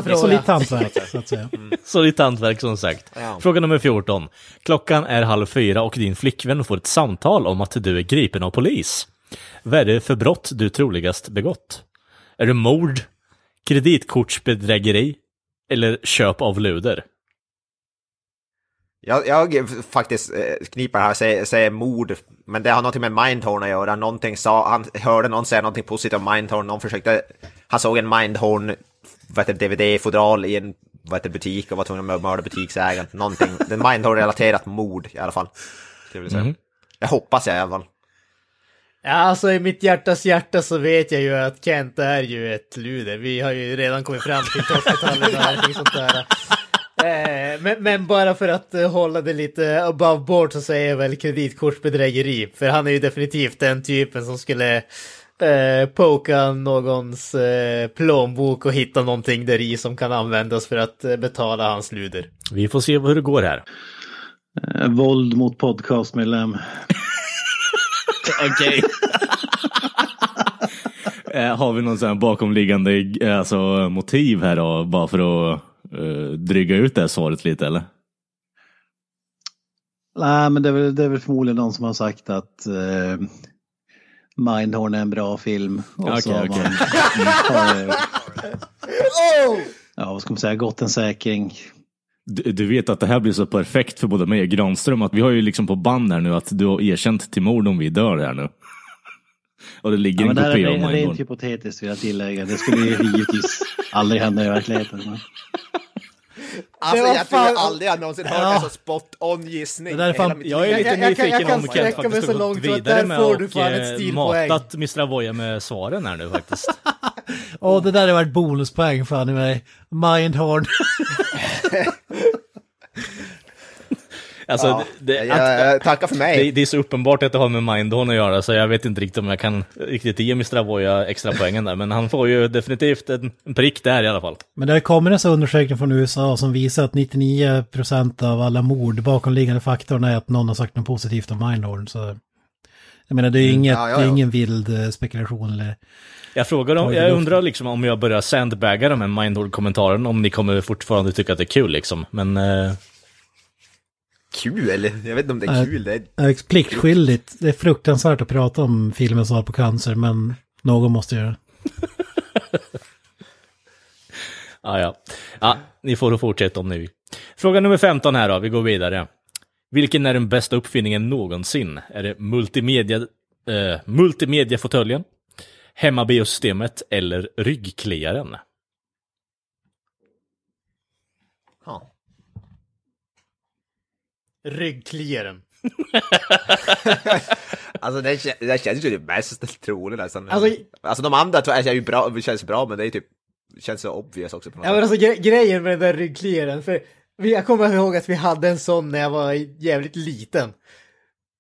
hantverk, så att säga. Solitt hantverk som sagt. Ja. Fråga nummer 14. Klockan är halv fyra och din flickvän får ett samtal om att du är gripen av polis. Vad är det för brott du troligast begått? Är det mord, kreditkortsbedrägeri eller köp av luder? Jag, jag faktiskt eh, kniper här och säger, säger mord, men det har någonting med Mindhorn att göra. Någonting sa, han hörde någon säga någonting positivt om Mindhorn, någon försökte, han såg en Mindhorn DVD-fodral i en vad heter, butik och var tvungen att mörda butiksägaren. Någonting, det är Mindhorn-relaterat mord i alla fall. Jag vilja säga. Jag hoppas jag i alla fall. Ja, alltså i mitt hjärtas hjärta så vet jag ju att Kent är ju ett luder. Vi har ju redan kommit fram till torsketallen och allting sånt där. Eh, Men, men bara för att eh, hålla det lite above board så säger jag väl kreditkortsbedrägeri. För han är ju definitivt den typen som skulle eh, poka någons eh, plånbok och hitta någonting där i som kan användas för att eh, betala hans luder. Vi får se hur det går här. Eh, Våld mot podcastmedlem. Okej. Eh, Har vi någon sån här bakomliggande alltså, motiv här då, bara för att uh, dryga ut det här svaret lite eller? Nej, men det är, väl, det är väl förmodligen någon som har sagt att eh, Mindhorn är en bra film. Och så Okej, har okej. man har, eh, ja, vad ska man säga, gått en säkring. Du, du vet att det här blir så perfekt för både mig och Granström att vi har ju liksom på band här nu att du har erkänt till mord om vi dör här nu. Och det ligger Ja, en det kopia är av rent, Mindhorn. rent hypotetiskt vill jag tillägga. Det skulle ju givetvis aldrig hända i verkligheten. Men... Alltså jag tror fan- aldrig jag någonsin hört Ja. en så spot on gissning. Det där är fan- Jag är lite Jag- jag kan- nyfiken jag kan om Kent faktiskt så har gått långt att vidare med får du och fan eh, matat Mr. Avoya med svaren här nu faktiskt. Åh, det där har varit bonuspoäng fan i mig. Mindhorn. Alltså, Ja, det, jag, att, jag tackar för mig. det, det är så uppenbart att det har med Mindhorn att göra, så jag vet inte riktigt om jag kan riktigt ge Mr. Avoya extra poängen där, men han får ju definitivt en, en prick där i alla fall. Men det har kommit en sån undersökning från USA som visar att 99% av alla mord, bakomliggande faktorn är att någon har sagt något positivt om Mindhorn. Så jag menar, det är, inget, ja, ja, Det är ja. ingen vild eh, spekulation eller... Jag frågar om, jag undrar liksom om jag börjar sandbagga de här Mindhorn-kommentaren, om ni kommer fortfarande tycka att det är kul liksom, men... Eh, Kul? Jag vet inte om det är kul. Det är... Pliktskyldigt. Det är fruktansvärt att prata om filmens svar på cancer, men någon måste göra det. Ja, ja. ja, ni får fortsätta om ni vill. Fråga nummer 15 här då, vi går vidare. Vilken är den bästa uppfinningen någonsin? Är det multimedia, eh, multimediafåtöljen, hemmabiosystemet eller ryggkliaren? Ryggkliaren. Alltså det, det känns ju det mest troliga nästan. Alltså- Alltså, de andra två är ju bra, känns bra men det är typ, känns så obvious också på något Ja men sätt. alltså gre- grejen med den där ryggkliaren, för jag kommer ihåg att vi hade en sån när jag var jävligt liten.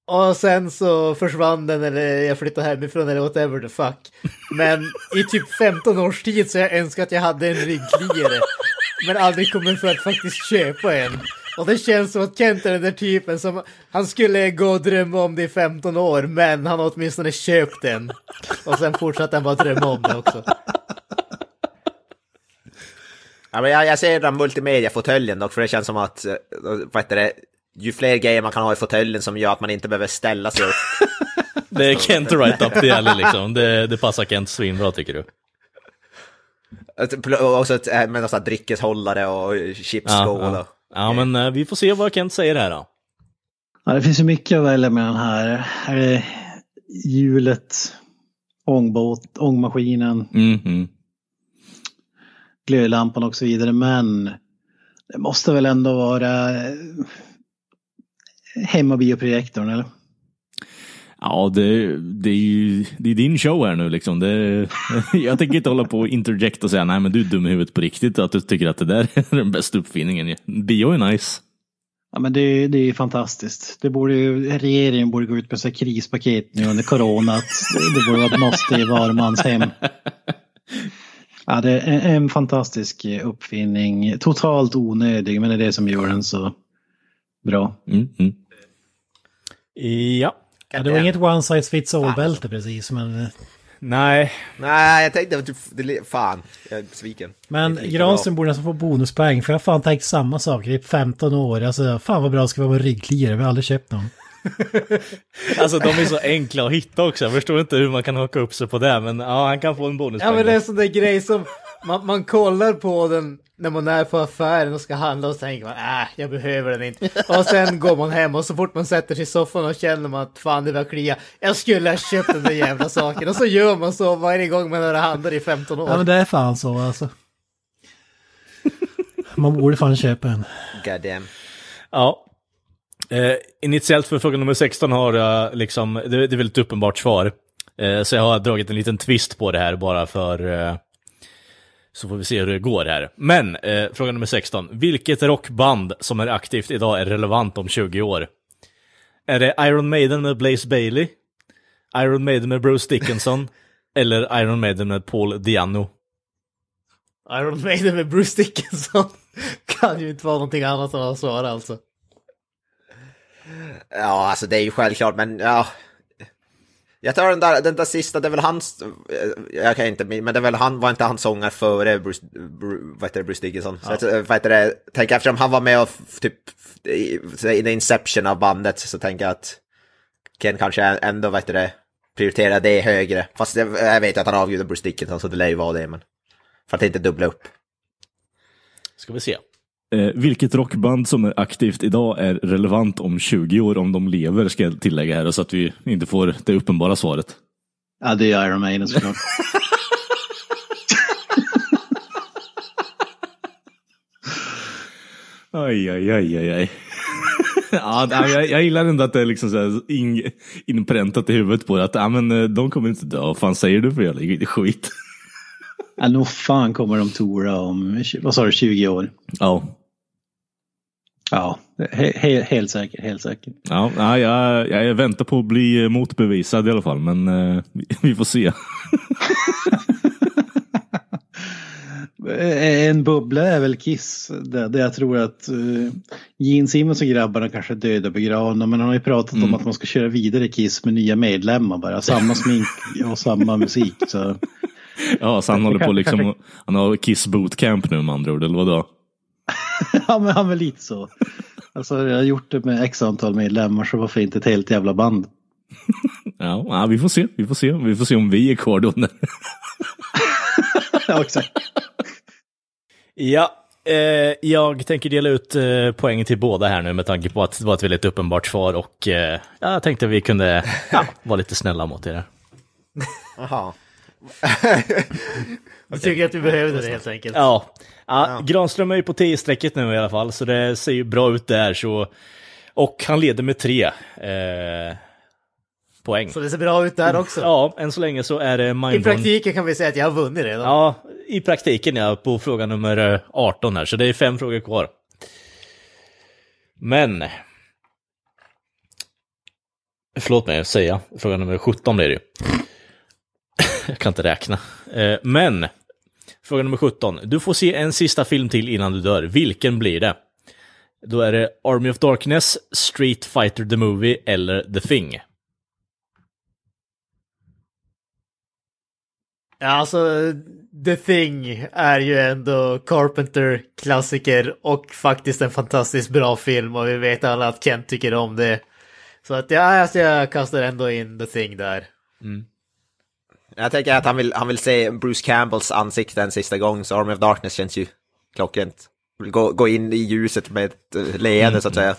Och sen så försvann den eller jag flyttade hemifrån eller whatever the fuck. Men i typ 15 års tid så har jag önskat att jag hade en ryggkliare. Men aldrig kommit för att faktiskt köpa en. Och det känns som att Kent är den där typen som, han skulle gå och drömma om det i 15 år, men han har åtminstone köpt den. Och sen fortsatte han bara drömma om det också. Ja, men jag, jag ser den multimedia-fåtöljen dock, för det känns som att, eh, vad heter det, ju fler grejer man kan ha i fåtöljen som gör att man inte behöver ställa sig upp. Det är Kent right up the alley liksom. Det, det passar Kent svinbra tycker du. Och också ett, eh, med någon sån här dryckeshållare och chipsskål. Ja, ja. Ja men eh, vi får se vad Kent säger här då. Ja, det finns ju mycket att välja mellan här. Är det hjulet, ångbåt, ångmaskinen, Mm, mm. glödlampan och så vidare. Men det måste väl ändå vara eh, hemmabioprojektorn eller? Ja, det, det är ju det är din show här nu liksom. Det, jag tänker inte hålla på och interject och säga nej men du är dum i huvudet på riktigt att du tycker att det där är den bästa uppfinningen. Bio är nice. Ja men det, det är fantastiskt. Det borde ju, regeringen borde gå ut med så här krispaket nu under corona. Det borde vara ett måste i var mans hem. Ja, det är en, en fantastisk uppfinning. Totalt onödig men det är det som gör den så bra. Mm, mm. Ja. Ja, det var inget one size fits all-bälte precis, men... eh, Nej. Nej, jag tänkte typ, det, fan, jag är besviken. Men Granström borde nästan få bonuspoäng, för jag har fan tänkt samma sak i 15 år. Alltså, fan vad bra det ska vara med ryggkliare, vi har aldrig köpt någon. Alltså de är så enkla att hitta också. Jag förstår inte hur man kan haka upp sig på det, men ja, han kan få en bonuspoäng. Ja men det är en sån där grej som man, man kollar på den när man är på affären och ska handla och så tänker man äh, jag behöver den inte. Och sen går man hem och så fort man sätter sig i soffan och känner man att fan det börjar klia. Jag skulle ha köpt den där jävla saken. Och så gör man så varje gång man har handlat i 15 år. Ja men det är fan så alltså. Man borde fan köpa en. God damn. Ja. Eh, initiellt för fråga nummer 16 har jag liksom, det, det är väl ett uppenbart svar. Eh, så jag har dragit en liten twist på det här bara för, eh, så får vi se hur det går här. Men, eh, fråga nummer 16. Vilket rockband som är aktivt idag är relevant om 20 år? Är det Iron Maiden med Blaze Bailey? Iron Maiden med Bruce Dickinson? eller Iron Maiden med Paul Diano? Iron Maiden med Bruce Dickinson. kan ju inte vara någonting annat än att svara alltså. Ja, alltså det är ju självklart, men ja. Jag tar den där, den där sista, det är väl hans, eh, jag kan inte, men det är väl han, var inte han sångare före Bruce, Bruce, vad heter det, Bruce Dickinson? Så att, eh, vad heter det, tänker eftersom han var med och typ, i, så i the inception av bandet så tänker jag att Ken kanske ändå, vad heter det, prioriterar det högre. Fast jag, jag vet att han avgudar Bruce Dickinson så det lär ju vara det, men för att inte dubbla upp. Ska vi se. Eh, vilket rockband som är aktivt idag är relevant om 20 år om de lever, ska jag tillägga här, så att vi inte får det uppenbara svaret. Ja det är Iron Maiden såklart. Aj, aj, aj, aj, aj. ja, jag, jag gillar ändå att det är liksom så in, inpräntat i huvudet på det. Att ja, men, eh, de kommer inte dö. Vad fan säger du för jävla skit? Ja, nog fan kommer de tora om, vad sa du, 20 år? Ja. Ja, he, he, helt säker, helt säker. Ja, ja, jag, jag väntar på att bli motbevisad i alla fall, men eh, vi, vi får se. En bubbla är väl Kiss, där, där jag tror att uh, Gene Simmons och grabbarna kanske är döda och begravna, men han har ju pratat Mm. om att man ska köra vidare Kiss med nya medlemmar bara, samma smink och samma musik. Så. Ja, så han håller på liksom, han har Kiss bootcamp nu med andra ord, eller vadå? ja, men han är lite så. Alltså jag har gjort det med x antal medlemmar, så varför inte ett helt jävla band? Ja, ja, vi får se, vi får se, vi får se om vi är kvar då. ja, exakt. Ja, eh, jag tänker dela ut eh, poäng till båda här nu med tanke på att det var ett väldigt uppenbart svar och eh, jag tänkte vi kunde ja, vara lite snälla mot er. Jaha. Jag tycker att vi behövde det helt enkelt. Ja. ja, Granström är ju på 10-strecket nu i alla fall, så det ser ju bra ut där. Så... Och han leder med tre eh, poäng. Så det ser bra ut där också. Ja, än så länge så är det I Mindborn. praktiken kan vi säga att jag har vunnit redan. Ja, i praktiken ja, på fråga nummer eh, 18 här, så det är fem frågor kvar. Men... Förlåt mig, säga. Fråga nummer 17 blir det ju. Jag kan inte räkna. Eh, Men, fråga nummer 17. Du får se en sista film till innan du dör. Vilken blir det? Då är det Army of Darkness, Street Fighter the Movie eller The Thing. Alltså The Thing är ju ändå Carpenter-klassiker och faktiskt en fantastiskt bra film och vi vet alla att Kent tycker om det. Så att ja, alltså jag kastar ändå in The Thing där. Jag tänker att han vill, han vill se Bruce Campbells ansikte en sista gång, så Army of Darkness känns ju klockrent. Vill gå, gå in i ljuset med ett eh, leende så att säga.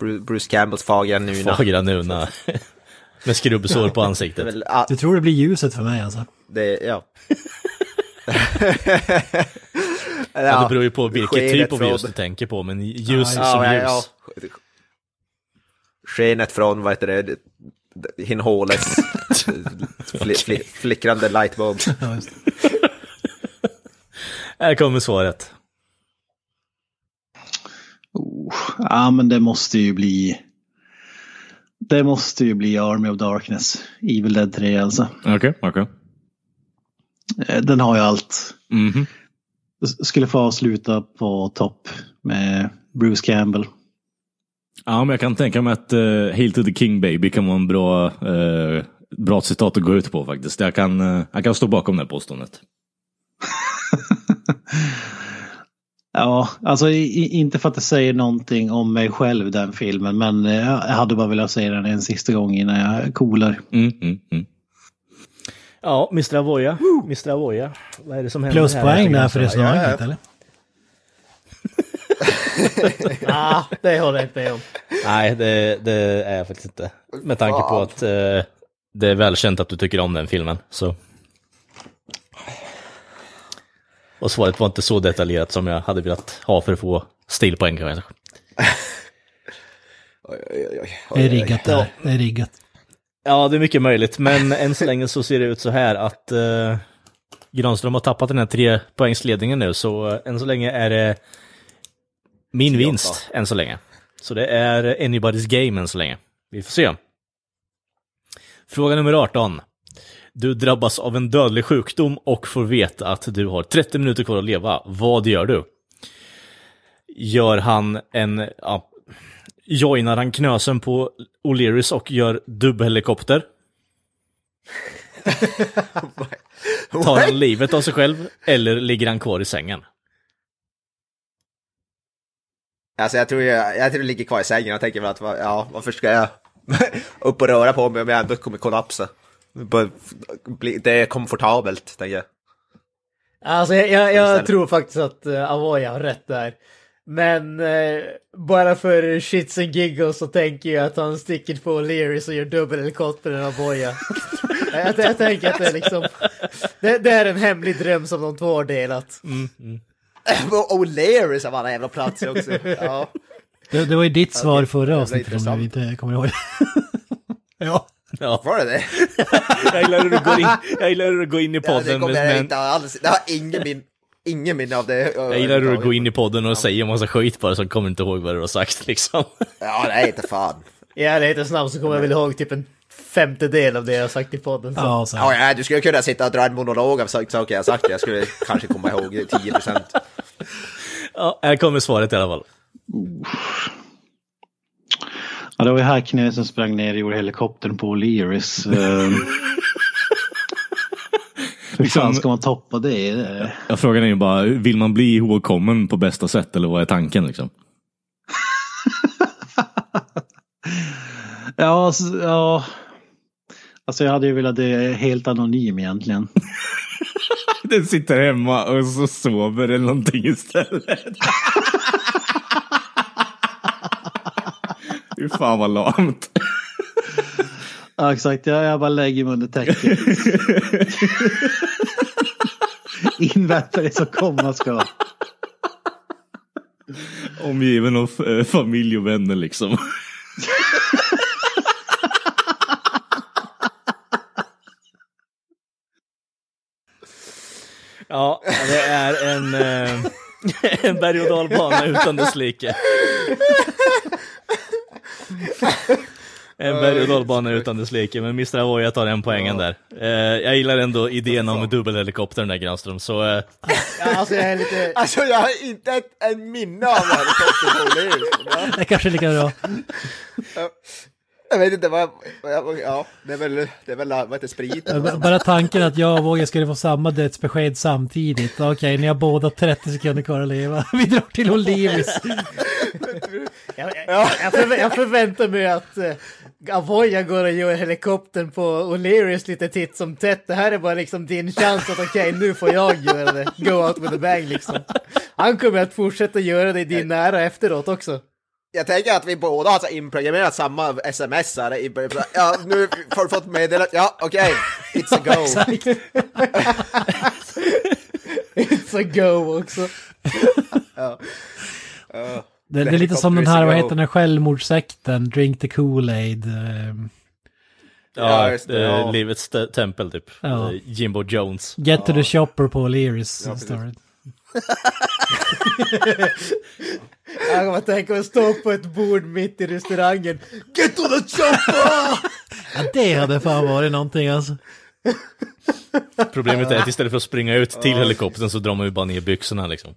Bru- Bruce Campbells fagra nuna. Fagra nuna. Med skrubbsår på ansiktet. Du tror det blir ljuset för mig alltså? det, ja. Ja, det beror ju på vilket skenet typ av från- ljus du tänker på, men ljus Ja, som ja, ljus. ja. Skenet från, vad heter det, Hinhåles fli, fli, flickrande lightbulb. Här kommer svaret. Oh, ja, men det måste ju bli... Det måste ju bli Army of Darkness, Evil Dead 3 alltså. Okej, okej. Eh, Den har ju allt. Mhm. S- Skulle få avsluta på topp med Bruce Campbell. Ja, men jag kan tänka mig att uh, Hail to the King Baby kan vara en bra, eh, bra citat att gå ut på faktiskt. Jag kan, eh, jag kan stå bakom det här påståendet. Ja, alltså i, inte för att det säger någonting om mig själv den filmen, men jag hade bara velat se den en sista gång innan jag coolar. Mm, mm, mm. Ja, Mr. Avoya. Mr. Avoya. Vad är det som händer Pluspoäng där för resonemanget eller? Ah, det håller jag inte med om. Nej, det, det är jag faktiskt inte. Med tanke på att eh, det är välkänt att du tycker om den filmen. Så. Och svaret var inte så detaljerat som jag hade velat ha för att få stilpoäng kanske. Oj, oj, oj, oj, Det är riggat där. Det är riggat. Ja, det är mycket möjligt, men än så länge så ser det ut så här att eh, Granström har tappat den här tre poängsledningen nu, så eh, än så länge är det min vinst än så länge. Så det är anybody's game än så länge. Vi får se. Fråga nummer 18. Du drabbas av en dödlig sjukdom och får veta att du har 30 minuter kvar att leva. Vad gör du? Gör han en... Ja, joinar han knösen på O'Learys och gör dubbelhelikopter? Tar han livet av sig själv eller ligger han kvar i sängen? Alltså jag tror jag, jag tror jag ligger kvar i sängen och tänker väl att ja, varför ska jag upp och röra på mig om jag ändå kommer kollapsa? Det är komfortabelt, tänker jag. Alltså jag, jag, jag tror faktiskt att uh, Avoya har rätt där. Men eh, bara för shits and giggles så tänker jag att han sticker på Leary och gör dubbelhelikopter än Avoya. jag, jag tänker att det är liksom... Det, det är en hemlig dröm som de två har delat. Mm, mm. O'Learys av alla jävla platser också. Ja. Det, det var ju ditt svar det- förra det avsnittet om intressant. inte kommer ihåg. ja. Ja. Var det det? Jag gillar hur du går in, jag gillar hur du går in i Ja, det podden kommer jag inte alls. Jag har ingen min, ingen minne av det. jag gillar hur du går in i podden och säger en massa skit bara så kommer inte ihåg vad du har sagt liksom. Ja, nej, inte fan. I ärlighetens namn så kommer jag väl ihåg typ en femtedel av det jag har sagt i podden. Så. Ja, så. Ja, ja, du skulle kunna sitta och dra en monolog av saker jag sagt. Jag skulle kanske komma ihåg 10 procent. Ja, här kommer svaret i alla fall. Ja, det var ju Hackney som sprang ner och gjorde helikoptern på O'Learys. Ehm. Hur fan ska man toppa det? Det- Jag frågan är ju bara, vill man bli ihågkommen på bästa sätt eller vad är tanken liksom? Ja, så- ja. Alltså jag hade ju velat det helt anonym egentligen. Den sitter hemma och så sover eller någonting istället. Fy fan vad lamt. Ja, exakt. Jag, jag bara lägger mig under täcket. Inväntar det som komma ska. Omgiven av eh, familj och vänner liksom. Ja, det är en, eh, en berg och dalbana utan dess like. En berg och dalbana utan dess like, men Mr. Avoya tar en poängen där. Eh, jag gillar ändå idén om dubbelhelikoptern där Granström, så eh, Ja, alltså jag är lite... Alltså jag har inte ett, en minne av helikopter på O'Learys. Det är kanske lika bra. Jag vet inte vad, vad- ja, det är väl, det är väl, vad heter sprit? Bara tanken att jag och Våga skulle få samma dödsbesked samtidigt. Okej, ni har båda 30 sekunder kvar att leva. Vi drar till O'Learys. Jag, jag, jag, förvä- jag förväntar mig att uh, Avoya går och gör helikoptern på O'Learys lite titt som tätt. Det här är bara liksom din chans att okej, nu får jag göra det. Go out with a bang liksom. Han kommer att fortsätta göra det i din nära efteråt också. Jag tänker att vi båda har inprogrammerat samma sms här. Ja, nu har du fått meddelat. Ja, okej. It's a go. It's a go också. Ja. Ja. Det, det är lite som den här, vad heter den, självmordssekten, Drink the Kool-Aid. ehm, ja, Ja, just det, ja. livets te- tempel typ. Ja. Jimbo Jones. Get to the shopper på O'Learys. Ja. Jag kommer att tänka mig stå på ett bord mitt i restaurangen. Get to the chopper! Ja, det hade fan varit någonting alltså. Problemet är att istället för att springa ut till helikoptern så drar man ju bara ner byxorna liksom.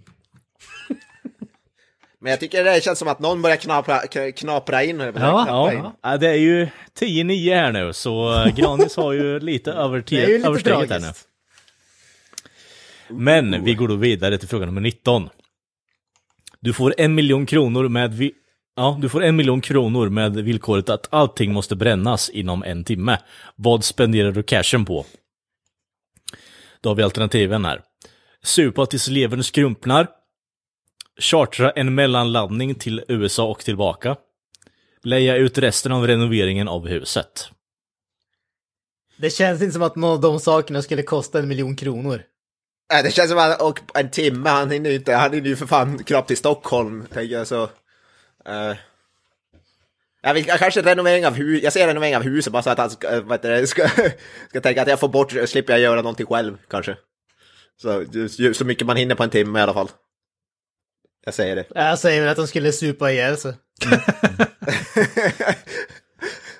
Men jag tycker det känns som att någon börjar knapra, knapra in. Ja, knapra in. Ja, ja, det är ju 10-9 här nu, så eh, Granis har ju lite översteget här nu. Men vi går då vidare till fråga nummer 19. Du får en miljon kronor med vi- Ja, du får en miljon kronor med villkoret att allting måste brännas inom en timme. Vad spenderar du cashen på? Då har vi alternativen här. Supa tills levern skrumpnar. Chartra en mellanlandning till USA och tillbaka. Leja ut resten av renoveringen av huset. Det känns inte som att någon av de sakerna skulle kosta en miljon kronor. Nej, det känns som att och en timme, han hinner ju inte, han hinner ju för fan knappt till Stockholm, tänker jag så. Uh, jag vill kanske renovering av hus, jag ser renovering av huset bara så att han ska, äh, vad heter det, ska, ska tänka att jag får bort, slipper jag göra någonting själv kanske. Så, så mycket man hinner på en timme i alla fall. Jag säger det. Jag säger väl att de skulle supa ihjäl sig.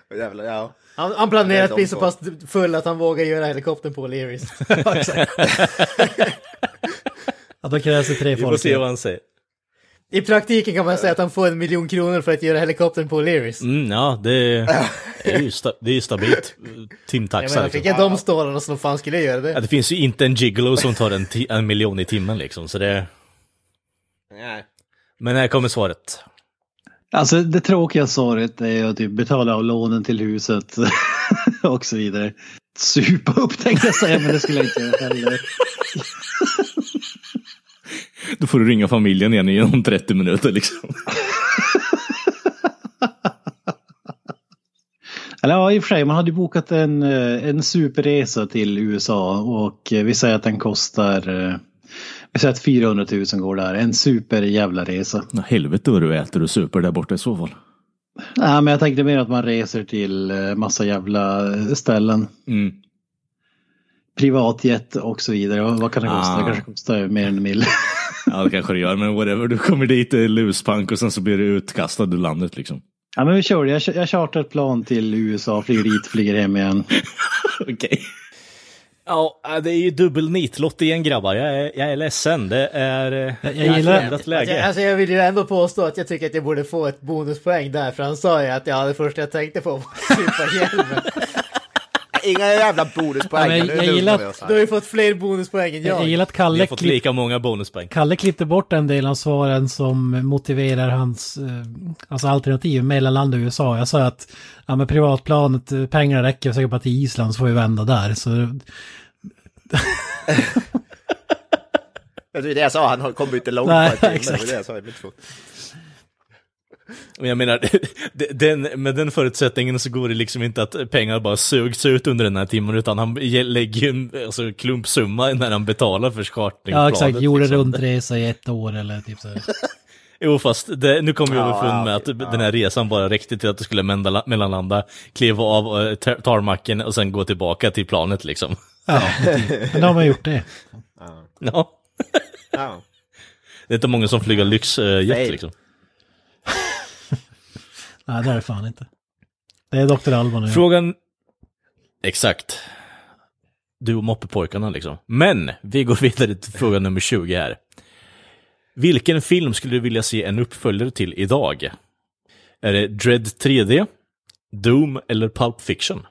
Jävlar, ja. Han, han planerar att Det är bli så pass full att han vågar göra helikoptern på O'Learys. Ja, då krävs det tre Vi får folk. se vad han säger. I praktiken kan man säga att han får en miljon kronor för att göra helikoptern på O'Learys. Mm, ja, det, det är ju sta, det är stabilt. Jag Timtaxa menar, liksom. fick jag de stålarna så fan skulle jag göra Ja, det. det finns ju inte en gigolo som tar en, ti- en miljon i timmen liksom, så det... Nej. Men här kommer svaret. Alltså det tråkiga svaret är att typ betala av lånen till huset och så vidare. Supa upp tänkte jag säga men det skulle jag inte göra heller. Då får du ringa familjen igen inom 30 minuter liksom. Eller ja, i och för sig, man hade ju bokat en, eh, en superresa till USA och eh, vi säger att den kostar, säger att 400 000 går där. En super jävla resa. Ja, helvete vad du äter och super där borta i så fall. Nej, men jag tänkte mer att man reser till eh, massa jävla eh, ställen. Mm. Privatjet och så vidare. Vad kan det kosta? Ah. Det kanske kostar mer än en mil. Ja det kanske det gör, men whatever. Du kommer dit, det är luspank och sen så blir du utkastad ur landet liksom. Ja, men vi kör det. Jag, jag chartrar ett plan till USA, flyger dit, flyger hem igen. Okej. Ja, det är ju dubbel nitlott igen grabbar. Jag är, jag är ledsen. Det är... eh, Jag, jag gillar... ändrat Alltså, läge. alltså jag vill ju ändå påstå att jag tycker att jag borde få ett bonuspoäng där, för han sa ju att ja, det första jag tänkte på var superhjälmen. Inga jävla bonuspoäng. Ja, men jag lugnar gillar- här. Du har ju fått fler bonuspoäng än Jag jag. gillar att Kalle, har fått klipp, lika många bonuspoäng. Kalle klippte bort en del av svaren som motiverar hans eh, alltså alternativ, mellanland och USA. Jag sa att ja, med privatplanet, eh, pengarna räcker säkert bara till Island så får vi vända där. Så Det är det jag sa, han kom inte långt Nej, timme. Det exakt. var det jag sa i mitt. Men jag menar, den, med den förutsättningen så går det liksom inte att pengar bara sugs ut under den här timmen, utan han ge- lägger ju en alltså, klumpsumma när han betalar för chartringplanet. ja, exakt, gjorde liksom. rundresa i ett år eller typ så. Jo, fast det, nu kommer vi Ja, underfund med att ja. den här resan bara räckte till att du skulle mellanla- mellanlanda, kliva av tar- tarmacken och sen gå tillbaka till planet liksom. Ja, typ. men då har man gjort det. Ja. Ja. Det är inte många som flyger lyxjet liksom. Nej, det är det fan inte. Det är Dr. Alban nu. Frågan... Exakt. Du och moppepojkarna liksom. Men, vi går vidare till fråga nummer 20 här. Vilken film skulle du vilja se en uppföljare till idag? Är det Dread 3D, Doom eller Pulp Fiction?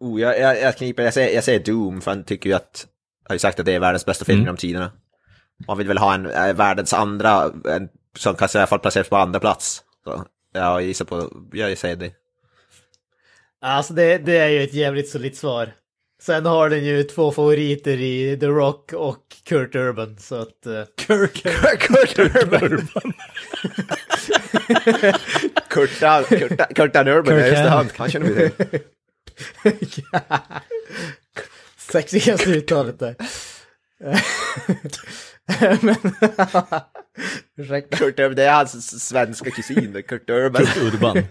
Oh, jag, jag, jag kniper, jag säger, jag säger Doom, för han tycker ju att, jag har ju sagt att det är världens bästa film Mm. genom tiderna. Man vill väl ha en äh, världens andra, en, som kanske i alla fall placeras på andra plats. Så, jag gissar på, jag säger det. Alltså det, det är ju ett jävligt solitt svar. Sen har den ju två favoriter i The Rock och Kurt Urban, så att... eh, Kurt Urban. Kurta, Kurta, Kurtan Urban, ja, just det, han, han känner vi till. Sexigaste uttalet där. Men... Ursäkta. Kurt Urban, det är hans svenska kusin, Kurt Urban. Kurt Urban.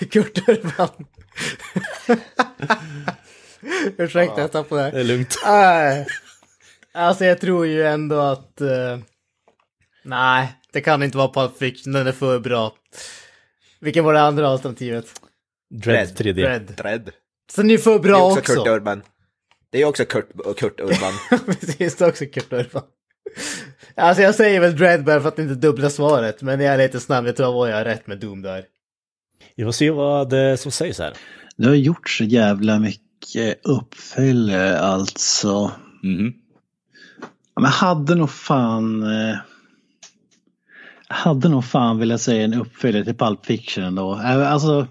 Kurt Urban. Ursäkta, jag tappade det. Det är lugnt. Nej. Alltså jag tror ju ändå att... eh, nej, det kan inte vara Pulp Fiction, den är för bra. Vilken var det andra alternativet? Dread 3D. Dread. Dread. Så den är för Det är bra också också. Kurt Urban. Det är också Kurt, Kurt Urban. Precis, det är också Kurt Urban. Alltså jag säger väl Dread bara för att inte dubbla svaret, men jag är lite snabb, jag tror att jag har rätt med Doom där. Vi får se vad det som sägs här. Det har gjorts så jävla mycket uppföljare alltså. Ja, Men hade nog fan... Eh, hade nog fan velat säga en uppföljare till Pulp Fiction ändå. Eh, Alltså.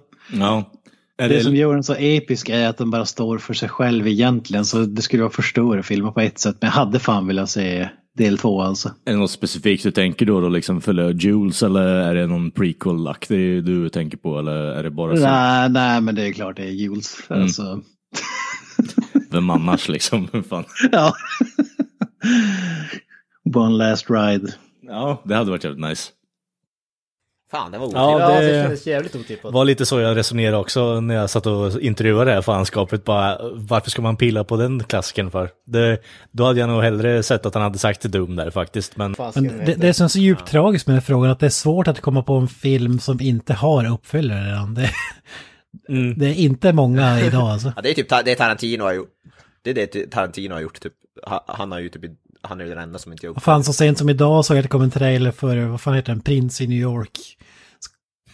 Är det, det, som gör den så episk är att den bara står för sig själv egentligen. Så det skulle vara för stora filmer på ett sätt. Men jag hade fan velat se del två alltså. är det något specifikt du tänker då, då liksom följa Jules eller är det någon prequel-aktig du tänker på eller är det bara så? Nej, nej, men det är klart det är Jules. Mm. Alltså, Vem annars liksom? Fan. ja. One last ride. Ja, det hade varit jävligt nice. Fan, det var Ja, otippat. Ja, det- det kändes jävligt otippat. var lite så jag resonerade också när jag satt och intervjuade det här fanskapet. Bara, varför ska man pilla på den klassiken för? Det, då hade jag nog hellre sett att han hade sagt Doom där faktiskt. Men Men det, det är som är så djupt tragiskt med den här frågan att det är svårt att komma på en film som inte har uppföljare redan. Det, mm. det är inte många idag alltså. Ja, det är typ det Tarantino har gjort. Det är det Tarantino har gjort, typ. Ha- Han har ju typ, han är ju den enda som inte gjort Vad fan, så sent som idag såg jag att det kom en trailer för, vad fan heter den, Prince i New York.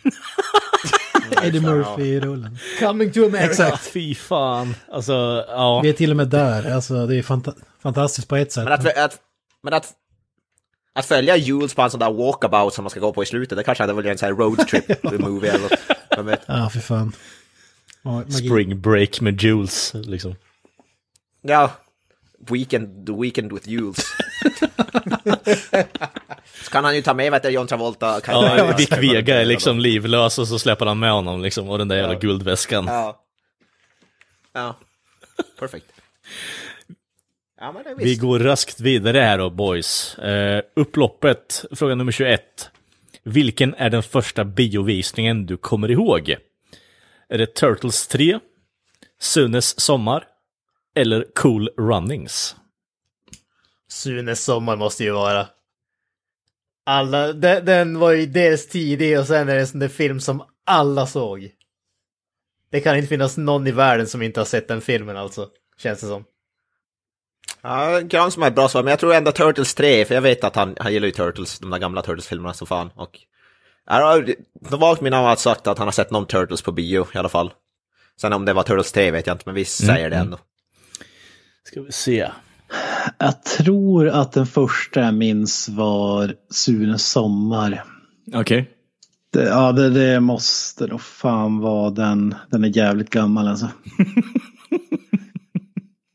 Eddie Murphy i rullen. Coming to America. Exakt. fy fan. Alltså, ja. Vi är till och med där, alltså det är fanta- fantastiskt på ett sätt. Men att, att, men att, att följa Jules på en sån där walkabout som man ska gå på i slutet, det kanske hade varit en sån här roadtrip movie eller något. Vem vet? Ja, för fan. Spring break med Jules, liksom. Ja, weekend, the weekend with Jules. Så kan han ju ta med vet du, John Travolta. Kan Ja, Vic Vega är liksom livlös och så släpper han med honom liksom. Och den där jävla Ja. guldväskan. Ja. Ja. Perfekt. Ja, Vi går raskt vidare här då, boys. Eh, upploppet, fråga nummer 21. Vilken är den första biovisningen du kommer ihåg? Är det Turtles 3, Sunes sommar eller Cool Runnings? Sunes sommar måste ju vara. Alla, den, den var ju dels tidig och sen är det en sån där film som alla såg. Det kan inte finnas någon i världen som inte har sett den filmen alltså, känns det som. Ja, Gran som är ett bra svar, men jag tror ändå Turtles 3, för jag vet att han, han gillar ju Turtles, de där gamla Turtles-filmerna så fan. Och, ja, det var min har sagt att han har sett någon Turtles på bio i alla fall. Sen om det var Turtles 3 vet jag inte, men vi säger det ändå. Ska vi se. Jag tror att den första jag minns var Sunes sommar. Okej. Det, ja, det, det måste nog fan vara den. Den är jävligt gammal alltså.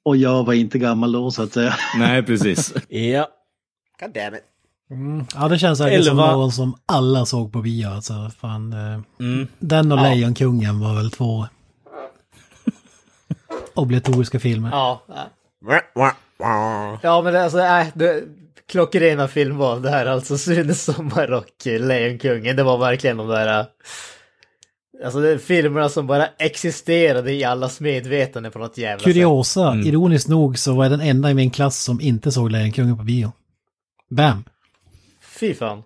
Och jag var inte gammal då så att säga. Nej, precis. Ja. God damn it. Mm. Ja, det känns säkert som Elva. någon som alla såg på bio. Alltså, fan, eh, Mm. Den och Lejonkungen var väl två obligatoriska filmer. Ja. Ja men alltså, äh, det, klockrena filmval det här alltså. Sunes sommar och Lejonkungen. Det var verkligen de där... äh, Alltså det är filmerna som bara existerade i allas medvetande på något jävla sätt. Kuriosa, ironiskt nog så var jag den enda i min klass som inte såg Lejonkungen på bio. Bam! Fy fan.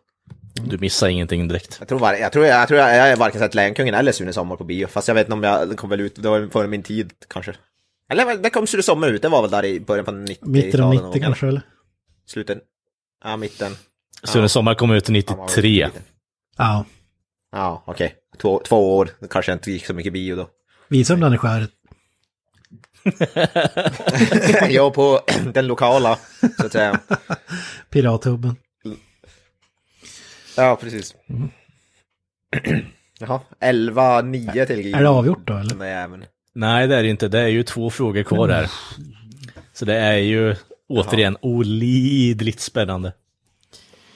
Du missar ingenting direkt. Jag tror, var, jag tror, jag, tror jag, jag har varken sett Lejonkungen eller Sune Sommar på bio. Fast jag vet inte om jag, den kom väl ut, det var före min tid kanske. Eller det kom Sune Sommar ut, det var väl där i början på 90-talet. Mitten av någon 90 gång, kanske eller? Slutet. Ja, mitten. Sune sommar kom ut Han var väl 93. liten. Ja. Ja, okej. Två, två år, det kanske inte gick så mycket bio då. Visa dem den i skäret. jag på den lokala, så att säga. Pirathubben. Ja, precis. Jaha, 11-9 till. Är det avgjort då eller? Den där jäveln. Nej, det är det inte. Det är ju två frågor kvar här. Så det är ju återigen olidligt spännande.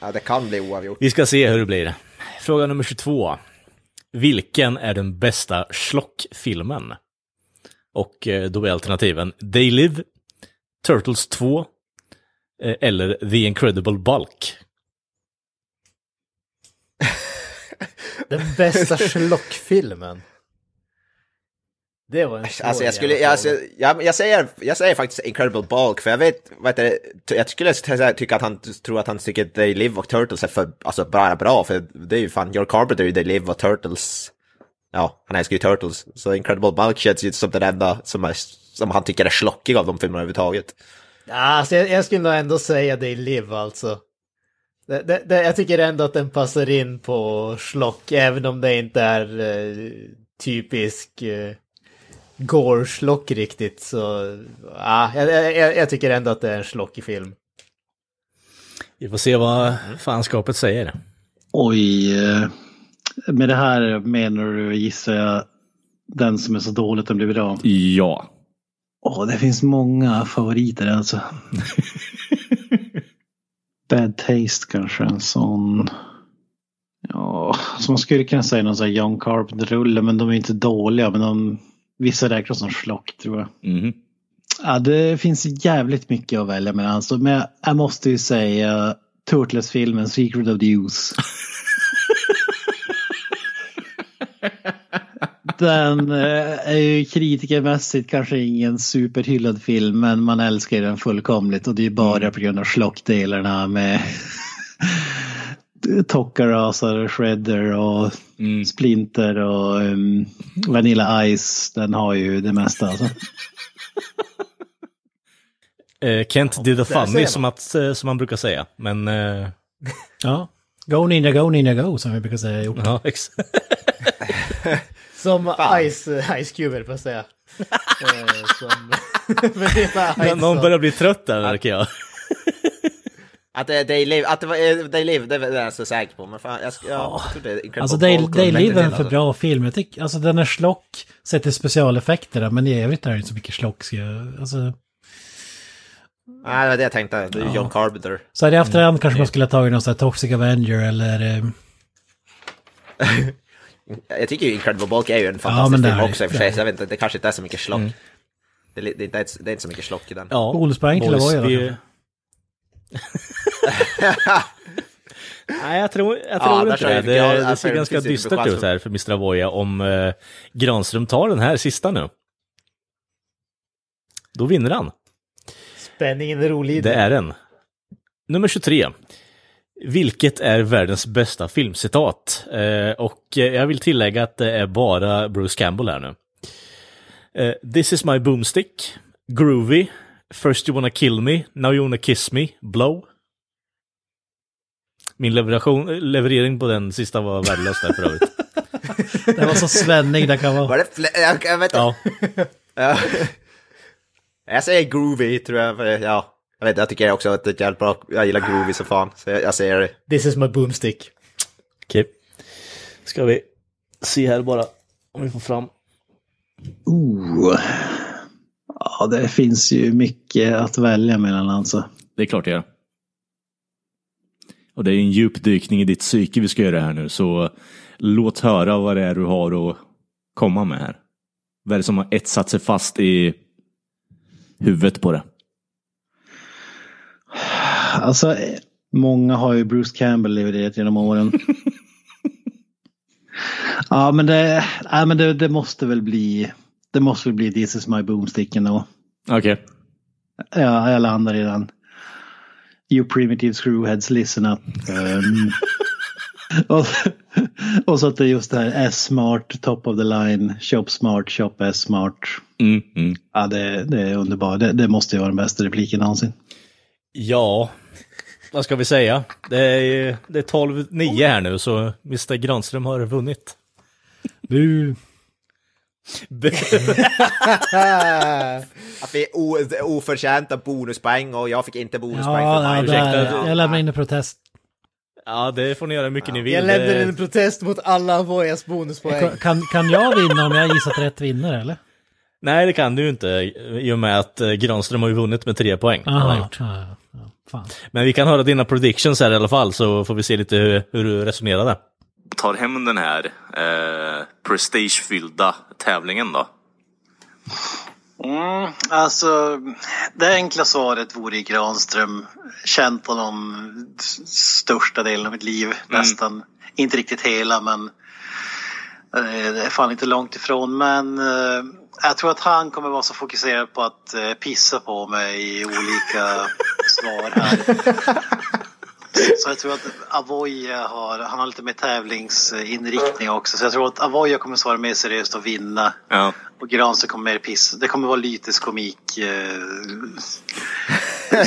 Ja, det kan bli oavgjort. Vi ska se hur det blir. Fråga nummer 22. Vilken är den bästa Schlock-filmen? Och eh, då är alternativen They Live, Turtles 2 eh, eller The Incredible Bulk. Den bästa schlockfilmen. Det var en svår Alltså jag skulle, jag, alltså, jag, jag, säger, jag säger faktiskt Incredible Bulk, för jag vet, vad heter det, jag skulle tycka att han tror att han tycker att They Live och Turtles är för, alltså bara bra, för det är ju fan, Your Carpenter är ju They Live och Turtles, ja, han älskar ju Turtles, så Incredible Bulk känns ju som den enda som, är, som han tycker är schlockig av de filmerna överhuvudtaget. Ja, alltså jag, jag skulle nog ändå säga i Live alltså. Det, det, det, jag tycker ändå att den passar in på schlock, även om det inte är eh, typisk eh, gore-schlock riktigt. Så ja, jag, jag, jag tycker ändå att det är en schlockig film. Vi får se vad fanskapet säger. Oj, eh, med det här menar du gissar jag den som är så dåligt den blir bra. Ja. Åh, det finns många favoriter alltså. Bad Taste kanske en sån. Ja, så man skulle kunna säga någon sån här John Carpenter-rulle, men de är inte dåliga. Men de, vissa räknas som schlock tror jag. Mhm. Ja, det finns jävligt mycket att välja mellan. Alltså, men jag, jag måste ju säga Turtles-filmen Secret of the Use. Den eh, är ju kritikermässigt kanske ingen superhyllad film men man älskar den fullkomligt och det är bara på grund av slockdelarna med Tokkarasar, Shredder och Mm. Splinter och um, Vanilla Ice. Den har ju det mesta alltså. Eh, Kent did ser funny som, att, eh, som man brukar säga. Men eh, Ja. Go Ninja Go Ninja Go som vi brukar säga ihop. ja, ex- Som Ice, Ice Cube, på att säga. Eh, som... Någon börjar bli trött där verkar jag. Att det, They Live, att det var eh, They Live, det är jag så säker på, men fan, jag, ska- ja, jag tror det är Incredible Alltså Day, Bulk och Day bättre Live är en för alltså. bra film. Jag tycker, alltså den är slock sett till specialeffekterna men i övrigt är det inte så mycket slock. ska jag- Alltså, Nej, det var det jag tänkte, det är ju John Carpenter. så här i efterhand kanske man skulle ha tagit någon sån här Toxic Avenger eller... eh, Jag tycker ju Incredible Bulk är ju en fantastisk det film är det, också i och för det är sig, så jag vet inte, det kanske inte är så mycket schlock. Det är, li- det är, inte, det är inte så mycket slock i den. Ja, Bonuspoäng till boys, Avoya då, vi- Nej, jag tror, jag tror Ja, inte det. jag. Det, Ja, det alltså, ser ganska dystert ut här för Mr. Avoya om eh, Granström tar den här sista nu. Då vinner han. Spänningen är rolig. Det är den. Nummer 23. Vilket är världens bästa filmcitat? Eh, och eh, jag vill tillägga att det är bara Bruce Campbell här nu. Eh, This is my boomstick. Groovy. First you wanna kill me. Now you wanna kiss me. Blow. Min leveration, leverering på den sista var värdelös där för övrigt. Det var så svennig det kan vara. Var det fler? Jag, jag vet inte. Ja. Ja. Jag säger groovy tror jag. För, ja. Jag vet jag tycker också att det är jävligt bra. Jag gillar groovy så fan. Så jag, jag säger det. This is my boomstick. Okej. Ska vi se här bara om vi får fram. Oh. Ja, det finns ju mycket att välja mellan alltså. Det är klart det gör. Och det är en djupdykning i ditt psyke vi ska göra här nu, så låt höra vad det är du har att komma med här. Vad är det som har etsat sig fast i huvudet på det? Alltså, många har ju Bruce Campbell levererat genom åren. ja, men, det, nej, men det, det måste väl bli, det måste väl bli This is my boomstick ändå. Okej. Ja, jag landar i den. You primitive screwheads listen up. Um, och, och så att det är just det här S-smart, top of the line, shop smart, shop S-smart. Mm, mm. Ja, det, det är underbart. Det, det måste ju vara den bästa repliken någonsin. Ja, vad ska vi säga? Det är, det är 12-9 här nu, så Mr. Granström har vunnit. Bu. Att vi är o, oförtjänta bonuspoäng och jag fick inte bonuspoäng Ja, för ja mig. jag lämnar in en protest. Ja, det får ni göra hur mycket ni vill. Jag lämnar Det- en protest mot alla Avoyas bonuspoäng. Kan, kan jag vinna om jag gissat rätt vinnare eller? Nej, det kan du ju inte, i och med att eh, Granström har ju vunnit med tre poäng. Aha, ja, ja, ja, fan. Men vi kan höra dina predictions här i alla fall, så får vi se lite hur, hur du resonerade. Tar hem den här eh, prestigefyllda tävlingen då? Mm, alltså, det enkla svaret vore i Granström. Känt honom största delen av mitt liv, nästan. Inte riktigt hela, men eh, det är fan inte långt ifrån. Men eh, jag tror att han kommer vara så fokuserad på att eh, pissa på mig i olika svar här. Så jag tror att Avoya har, han har lite mer tävlingsinriktning också. Så jag tror att Avoya kommer svara mer seriöst och vinna. Ja. Och Granström kommer mer piss. Det kommer vara lytisk komik. Eh,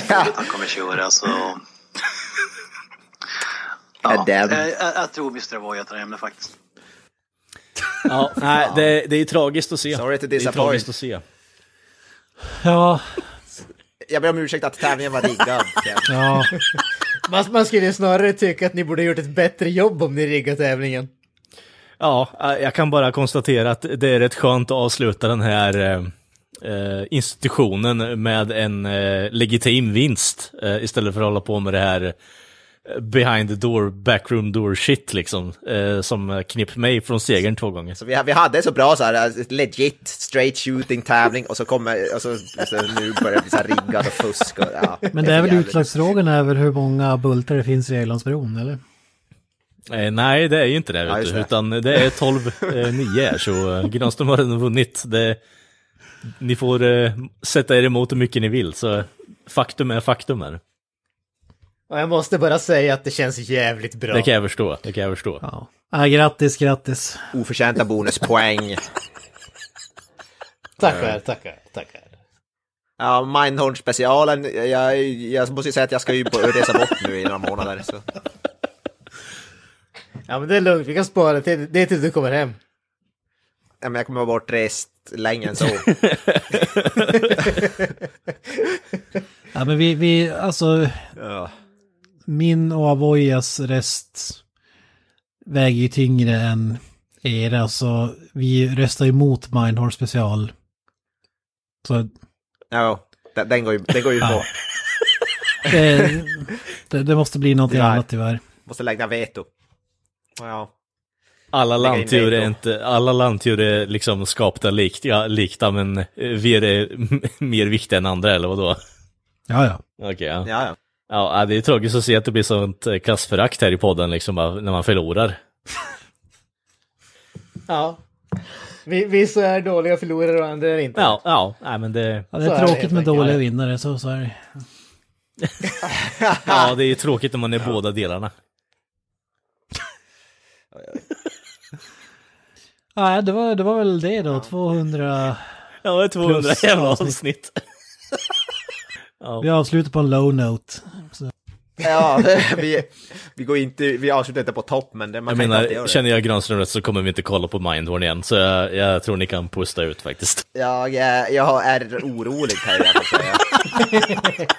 han kommer köra så. Ja, Damn. jag, jag, tror Mr. Avoya tar hem det faktiskt. Ja, nej, det, det är tragiskt att se. Sorry to det är disappoint. tragiskt att se. Ja, Jag ber om ursäkt att tävlingen var riggad. ja. Man, man skulle ju snarare tycka att ni borde ha gjort ett bättre jobb om ni riggat tävlingen. Ja, eh, jag kan bara konstatera att det är rätt skönt att avsluta den här eh, eh, institutionen med en eh, legitim vinst eh, istället för att hålla på med det här eh, behind the door, backroom door shit liksom, eh, som knipp mig från segern två gånger. Så vi, vi hade så bra så här alltså, legit straight shooting tävling och så kommer, och så, alltså, nu börjar det bli så här riggad och fusk och ja. Men det är väl utslagsfrågan är väl hur många bultar det finns i Ölandsbron, eller? Eh, nej, det är ju inte det, Ja, det. utan det är 12-9 här, så eh, Granström har redan vunnit. Det, ni får eh, sätta er emot hur mycket ni vill, så faktum är faktum här. Och jag måste bara säga att det känns jävligt bra. Det kan jag förstå, det kan jag förstå. Ja. Äh, grattis, grattis. Oförtjänta bonuspoäng. Tackar, tackar, tackar. Ja, Mindhorn specialen. Jag, jag måste ju säga att jag ska ju resa bort nu i några månader. Så. Ja men det är lugnt, vi kan spara till, det är tills du kommer hem. Ja, men jag kommer vara bortrest längre än så. Ja, men vi, vi, alltså, Ja. Min och Avoyas rest väger ju tyngre än era, så vi röstar emot Mindhorn special. Så Ja, den, den går ju, den går ju på. Ja. det, det, det måste bli något Tyvärr. annat tyvärr. Måste lägga veto. Ja. Alla landdjur är inte, alla landdjur är liksom skapta likt, ja, likta, men eh, vi är det mer viktiga än andra, eller vadå? Ja, ja. Okej, ja. Ja, ja. Ja, det är tråkigt att se att det blir sånt eh, klassförakt här i podden, liksom, när man förlorar. Ja. Vi- Vissa är dåliga förlorare och andra är inte. Ja, ja, nej men det... ja det Så är är det tråkigt med dåliga vinnare, så, så är det. Ja, det är tråkigt när man är båda delarna. Ja, det var, det var väl det då, 200... Ja, det är 200 Plus jävla avsnitt. Avsnitt. Vi avslutar på en low note. Så. Ja, vi, vi går inte, vi avslutar inte på topp, men det, man Jag kan inte menar, göra det. känner jag Granström rätt så kommer vi inte kolla på Mindhorn igen, så jag, jag tror ni kan pusta ut faktiskt. Jag, är- jag är orolig kan jag säga.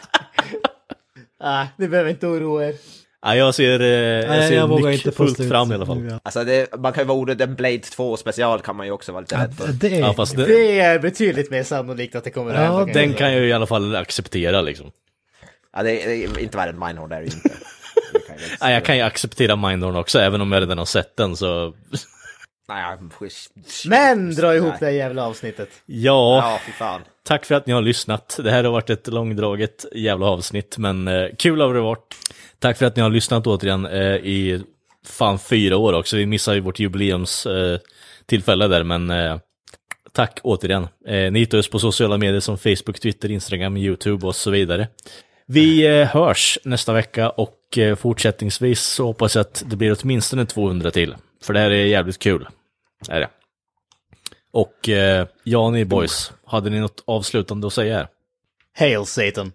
Ah, ni behöver inte oroa er. Ja, jag ser, eh, jag Nej, ser jag vågar mycket inte fullt fram i alla fall. Alltså det, man kan ju vara orolig, en Blade 2 special kan man ju också vara lite rädd för. Det är... Ja, fast det, Det är betydligt mer sannolikt att det kommer Ja, hända. den kan jag ju i alla fall acceptera liksom. Ja, det, är, det är inte värre än Mindhorn, det är det inte. Jag, Ja, jag kan ju acceptera Mindhorn också, även om jag redan har sett den så... Nej, Men dra ihop Nej. det här jävla avsnittet. Ja, Ja, fy fan. tack för att ni har lyssnat. Det här har varit ett långdraget jävla avsnitt, men eh, kul har det varit. Tack för att ni har lyssnat återigen eh, i fan fyra år också. Vi missade ju vårt jubileumstillfälle eh, tillfälle där, men eh, tack återigen. Eh, ni hittar oss på sociala medier som Facebook, Twitter, Instagram, YouTube och så vidare. Vi eh, hörs nästa vecka och eh, fortsättningsvis så hoppas jag att det blir åtminstone 200 till. För det här är jävligt kul. Är det. Och eh, ja, ni boys, hade ni något avslutande att säga här? Hail Satan.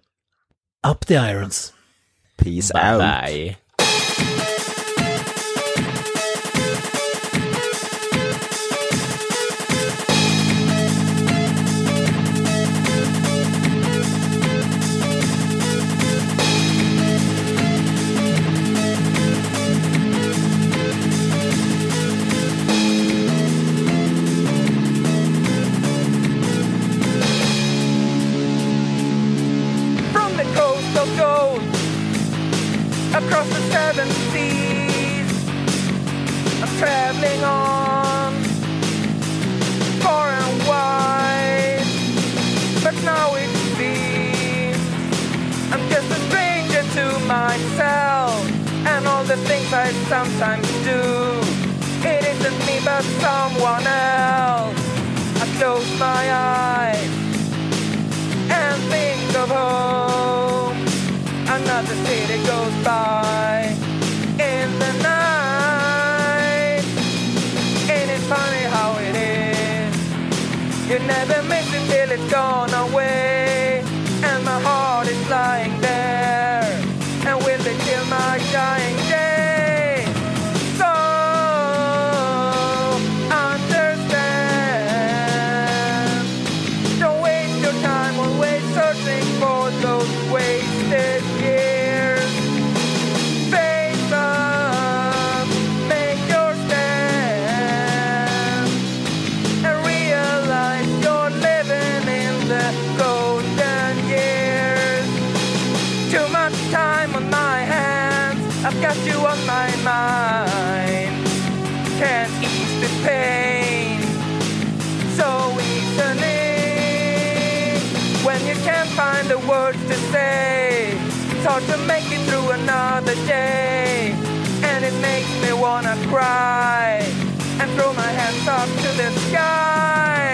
Up the irons. Peace Bye out. bye. The things I sometimes do. It isn't me but someone else. I close my eyes and think of home. Another city goes by in the night. Ain't it funny how it is? You never miss it till it's gone away. And my heart is lying there. Day, and it makes me wanna cry and throw my hands up to the sky.